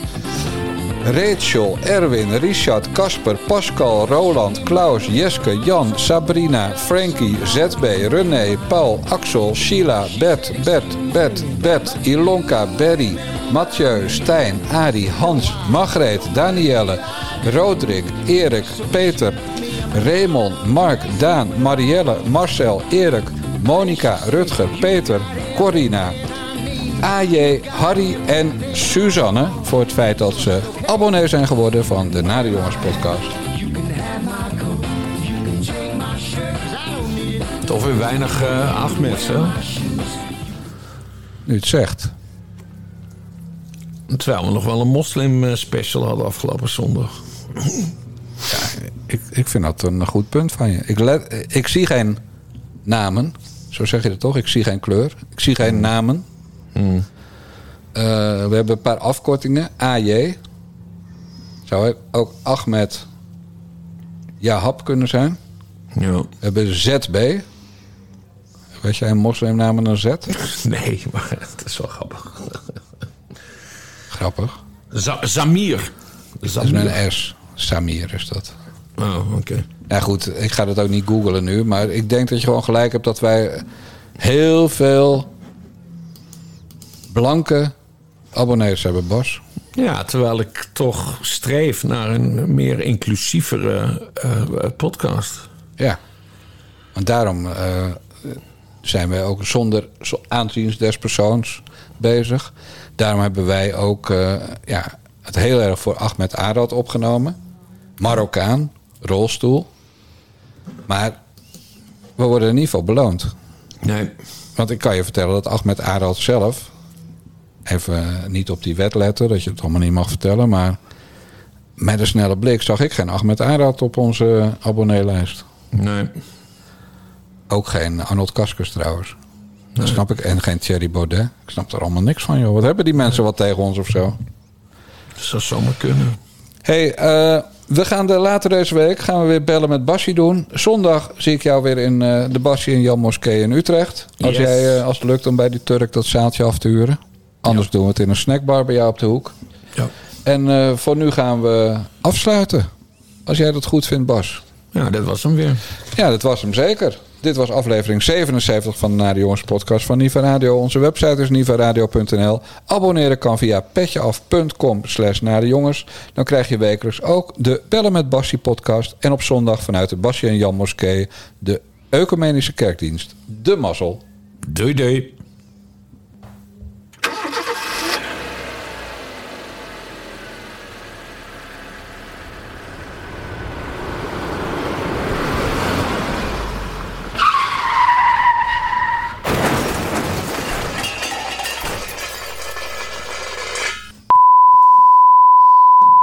Rachel, Erwin, Richard, Casper, Pascal, Roland, Klaus, Jeske, Jan, Sabrina, Frankie, ZB, René, Paul, Axel, Sheila, Bert, Bert, Bert, Bert, Ilonka, Berry, Mathieu, Stijn, Ari, Hans, Margreet, Danielle, Roderick, Erik, Peter, Raymond, Mark, Daan, Marielle, Marcel, Erik, Monica, Rutger, Peter, Corina, AJ, Harry en Suzanne voor het feit dat ze abonnee zijn geworden van de Nare Jongens podcast.
Toch weer weinig Ahmeds, hè?
Nu het zegt.
Terwijl we nog wel een moslim eh, special hadden afgelopen zondag.
Ik, ik vind dat een goed punt van je. Ik, let, ik zie geen namen. Zo zeg je het toch? Ik zie geen kleur. Ik zie geen namen.
Hmm.
Eh, we hebben een paar afkortingen. AJ. Zou ook Ahmed Jahab kunnen zijn.
Ja.
We hebben ZB. Weet jij een moslimnaam met een Z? *laughs*
Nee, maar het is wel grappig.
Grappig.
Za- Zamir.
Dat is met een S. Samir is dat.
Oh, oké.
Ja goed, ik ga dat ook niet googlen nu. Maar ik denk dat je gewoon gelijk hebt dat wij heel veel blanke abonnees hebben, Bas.
Ja, terwijl ik toch streef naar een meer inclusievere eh, podcast.
Ja. Want daarom eh, zijn wij ook zonder zo- aanzien des persoons bezig. Daarom hebben wij ook eh, ja, het heel erg voor Ahmed Arad opgenomen. Marokkaan, rolstoel. Maar we worden in ieder geval beloond.
Nee.
Want ik kan je vertellen dat Ahmed Arad zelf... even niet op die wet letten, dat je het allemaal niet mag vertellen... maar met een snelle blik zag ik geen Ahmed Arad op onze abonneelijst.
Nee.
Ook geen Arnold Kaskers trouwens. Dat snap ik. En geen Thierry Baudet. Ik snap er allemaal niks van, joh. Wat hebben die mensen wat tegen ons of zo?
Dat zou zomaar kunnen.
hey, eh, we gaan de, later deze week gaan we weer bellen met Basje doen. Zondag zie ik jou weer in eh, de Basje in Jan Moskee in Utrecht. Als,
Yes.
jij, eh, als het lukt om bij die Turk dat zaaltje af te huren. Anders doen we het in een snackbar bij jou op de hoek.
Ja.
En eh, voor nu gaan we afsluiten. Als jij dat goed vindt, Bas.
Ja, dat was hem weer.
Ja, dat was hem zeker. Dit was aflevering 77 van de Naar de Jongens podcast van Niva Radio. Onze website is nivaradio.nl. Abonneren kan via petjeaf.com slash jongens. Dan krijg je wekelijks ook de Bellen met Bassie podcast. En op zondag vanuit de Basje en Jan Moskee de Ecumenische Kerkdienst. De Mazzel.
Doei doei.